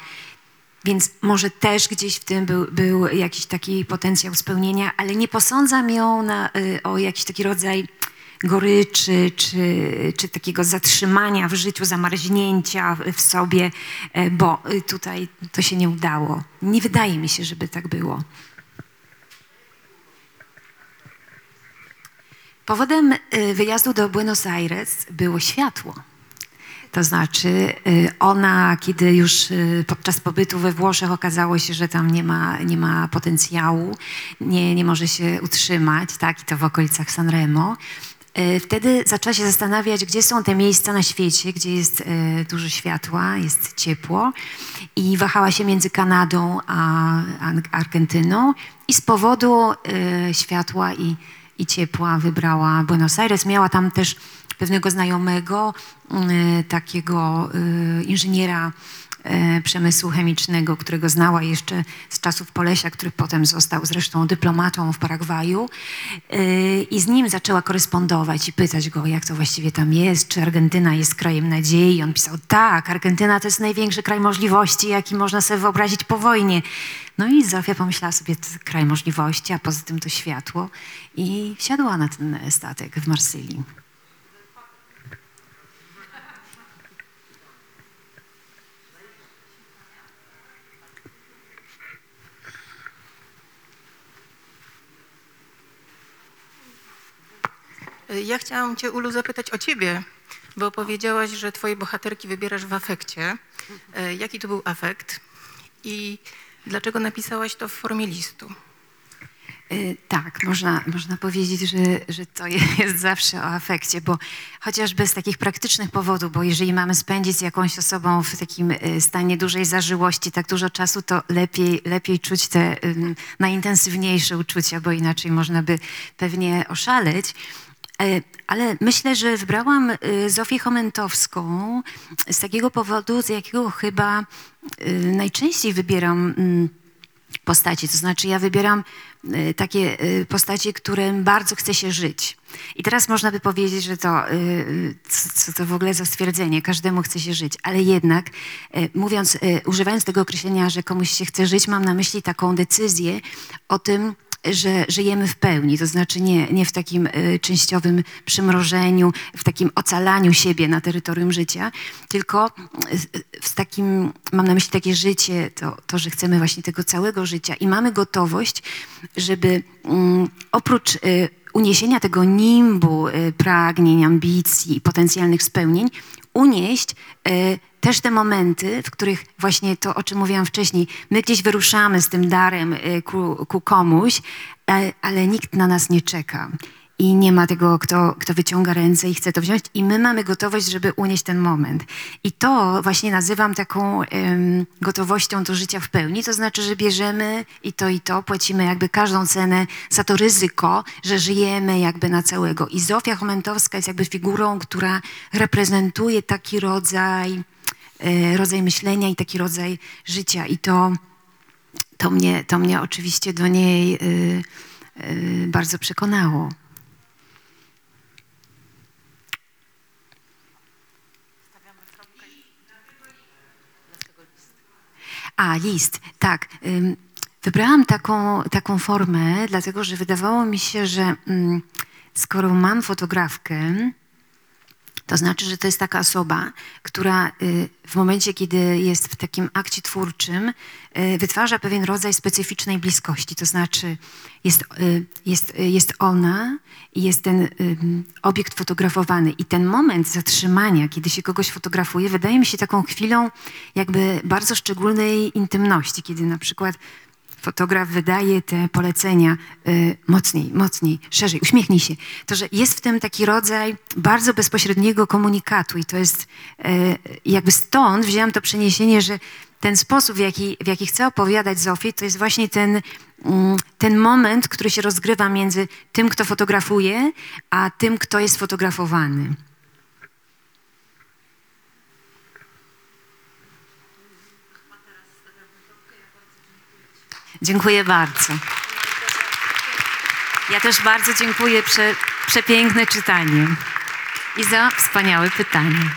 Więc może też gdzieś w tym był, był jakiś taki potencjał spełnienia, ale nie posądzam ją na, y, o jakiś taki rodzaj goryczy, czy, czy takiego zatrzymania w życiu, zamarznięcia w sobie, e, bo y, tutaj to się nie udało. Nie wydaje mi się, żeby tak było. Powodem y, wyjazdu do Buenos Aires było światło. To znaczy, ona, kiedy już podczas pobytu we Włoszech okazało się, że tam nie ma, nie ma potencjału, nie, nie może się utrzymać, tak, i to w okolicach Sanremo, wtedy zaczęła się zastanawiać, gdzie są te miejsca na świecie, gdzie jest dużo światła, jest ciepło i wahała się między Kanadą a Argentyną i z powodu światła i, i ciepła wybrała Buenos Aires. Miała tam też pewnego znajomego, takiego inżyniera przemysłu chemicznego, którego znała jeszcze z czasów Polesia, który potem został zresztą dyplomatą w Paragwaju. I z nim zaczęła korespondować i pytać go, jak to właściwie tam jest, czy Argentyna jest krajem nadziei. I on pisał, tak, Argentyna to jest największy kraj możliwości, jaki można sobie wyobrazić po wojnie. No i Zofia pomyślała sobie, to kraj możliwości, a poza tym to światło. I wsiadła na ten statek w Marsylii. Ja chciałam Cię, Ulu, zapytać o Ciebie, bo powiedziałaś, że Twoje bohaterki wybierasz w afekcie. E, Jaki to był afekt i dlaczego napisałaś to w formie listu? Y, Tak, można, można powiedzieć, że, że to jest zawsze o afekcie, bo chociaż bez takich praktycznych powodów, bo jeżeli mamy spędzić z jakąś osobą w takim y, stanie dużej zażyłości tak dużo czasu, to lepiej, lepiej czuć te ym, najintensywniejsze uczucia, bo inaczej można by pewnie oszaleć. E, Ale myślę, że wybrałam y, Zofię Chomentowską z takiego powodu, z jakiego chyba y, najczęściej wybieram mm, postaci. To znaczy, ja wybieram takie postacie, którym bardzo chce się żyć. I teraz można by powiedzieć, że to, co, to w ogóle za stwierdzenie, każdemu chce się żyć. Ale jednak, mówiąc, używając tego określenia, że komuś się chce żyć, mam na myśli taką decyzję o tym, że żyjemy w pełni, to znaczy nie, nie w takim y, częściowym przymrożeniu, w takim ocalaniu siebie na terytorium życia, tylko y, w takim, mam na myśli takie życie, to, to że chcemy właśnie tego całego życia i mamy gotowość, żeby mm, oprócz y, uniesienia tego nimbu y, pragnień, ambicji i potencjalnych spełnień, unieść y, też te momenty, w których właśnie to, o czym mówiłam wcześniej, my gdzieś wyruszamy z tym darem y, ku, ku komuś, ale, ale nikt na nas nie czeka. I nie ma tego, kto, kto wyciąga ręce i chce to wziąć, i my mamy gotowość, żeby unieść ten moment. I to właśnie nazywam taką gotowością do życia w pełni. To znaczy, że bierzemy i to, i to, płacimy jakby każdą cenę za to ryzyko, że żyjemy jakby na całego. I Zofia Chomentowska jest jakby figurą, która reprezentuje taki rodzaj, e, rodzaj myślenia i taki rodzaj życia. I to, to, mnie, to mnie oczywiście do niej y, y, bardzo przekonało. A, list, tak. Wybrałam taką, taką formę, dlatego że wydawało mi się, że mm, skoro mam fotografkę, to znaczy, że to jest taka osoba, która y, w momencie, kiedy jest w takim akcie twórczym, y, wytwarza pewien rodzaj specyficznej bliskości. To znaczy, jest, y, jest, jest ona i jest ten obiekt fotografowany. I ten moment zatrzymania, kiedy się kogoś fotografuje, wydaje mi się taką chwilą jakby bardzo szczególnej intymności, kiedy na przykład fotograf wydaje te polecenia y, mocniej, mocniej, szerzej, uśmiechnij się. To, że jest w tym taki rodzaj bardzo bezpośredniego komunikatu i to jest y, jakby stąd wzięłam to przeniesienie, że ten sposób, w jaki, w jaki chcę opowiadać Zofii, to jest właśnie ten, mm, ten moment, który się rozgrywa między tym, kto fotografuje, a tym, kto jest fotografowany. Dziękuję bardzo. Ja też bardzo dziękuję prze, przepiękne czytanie i za wspaniałe pytanie.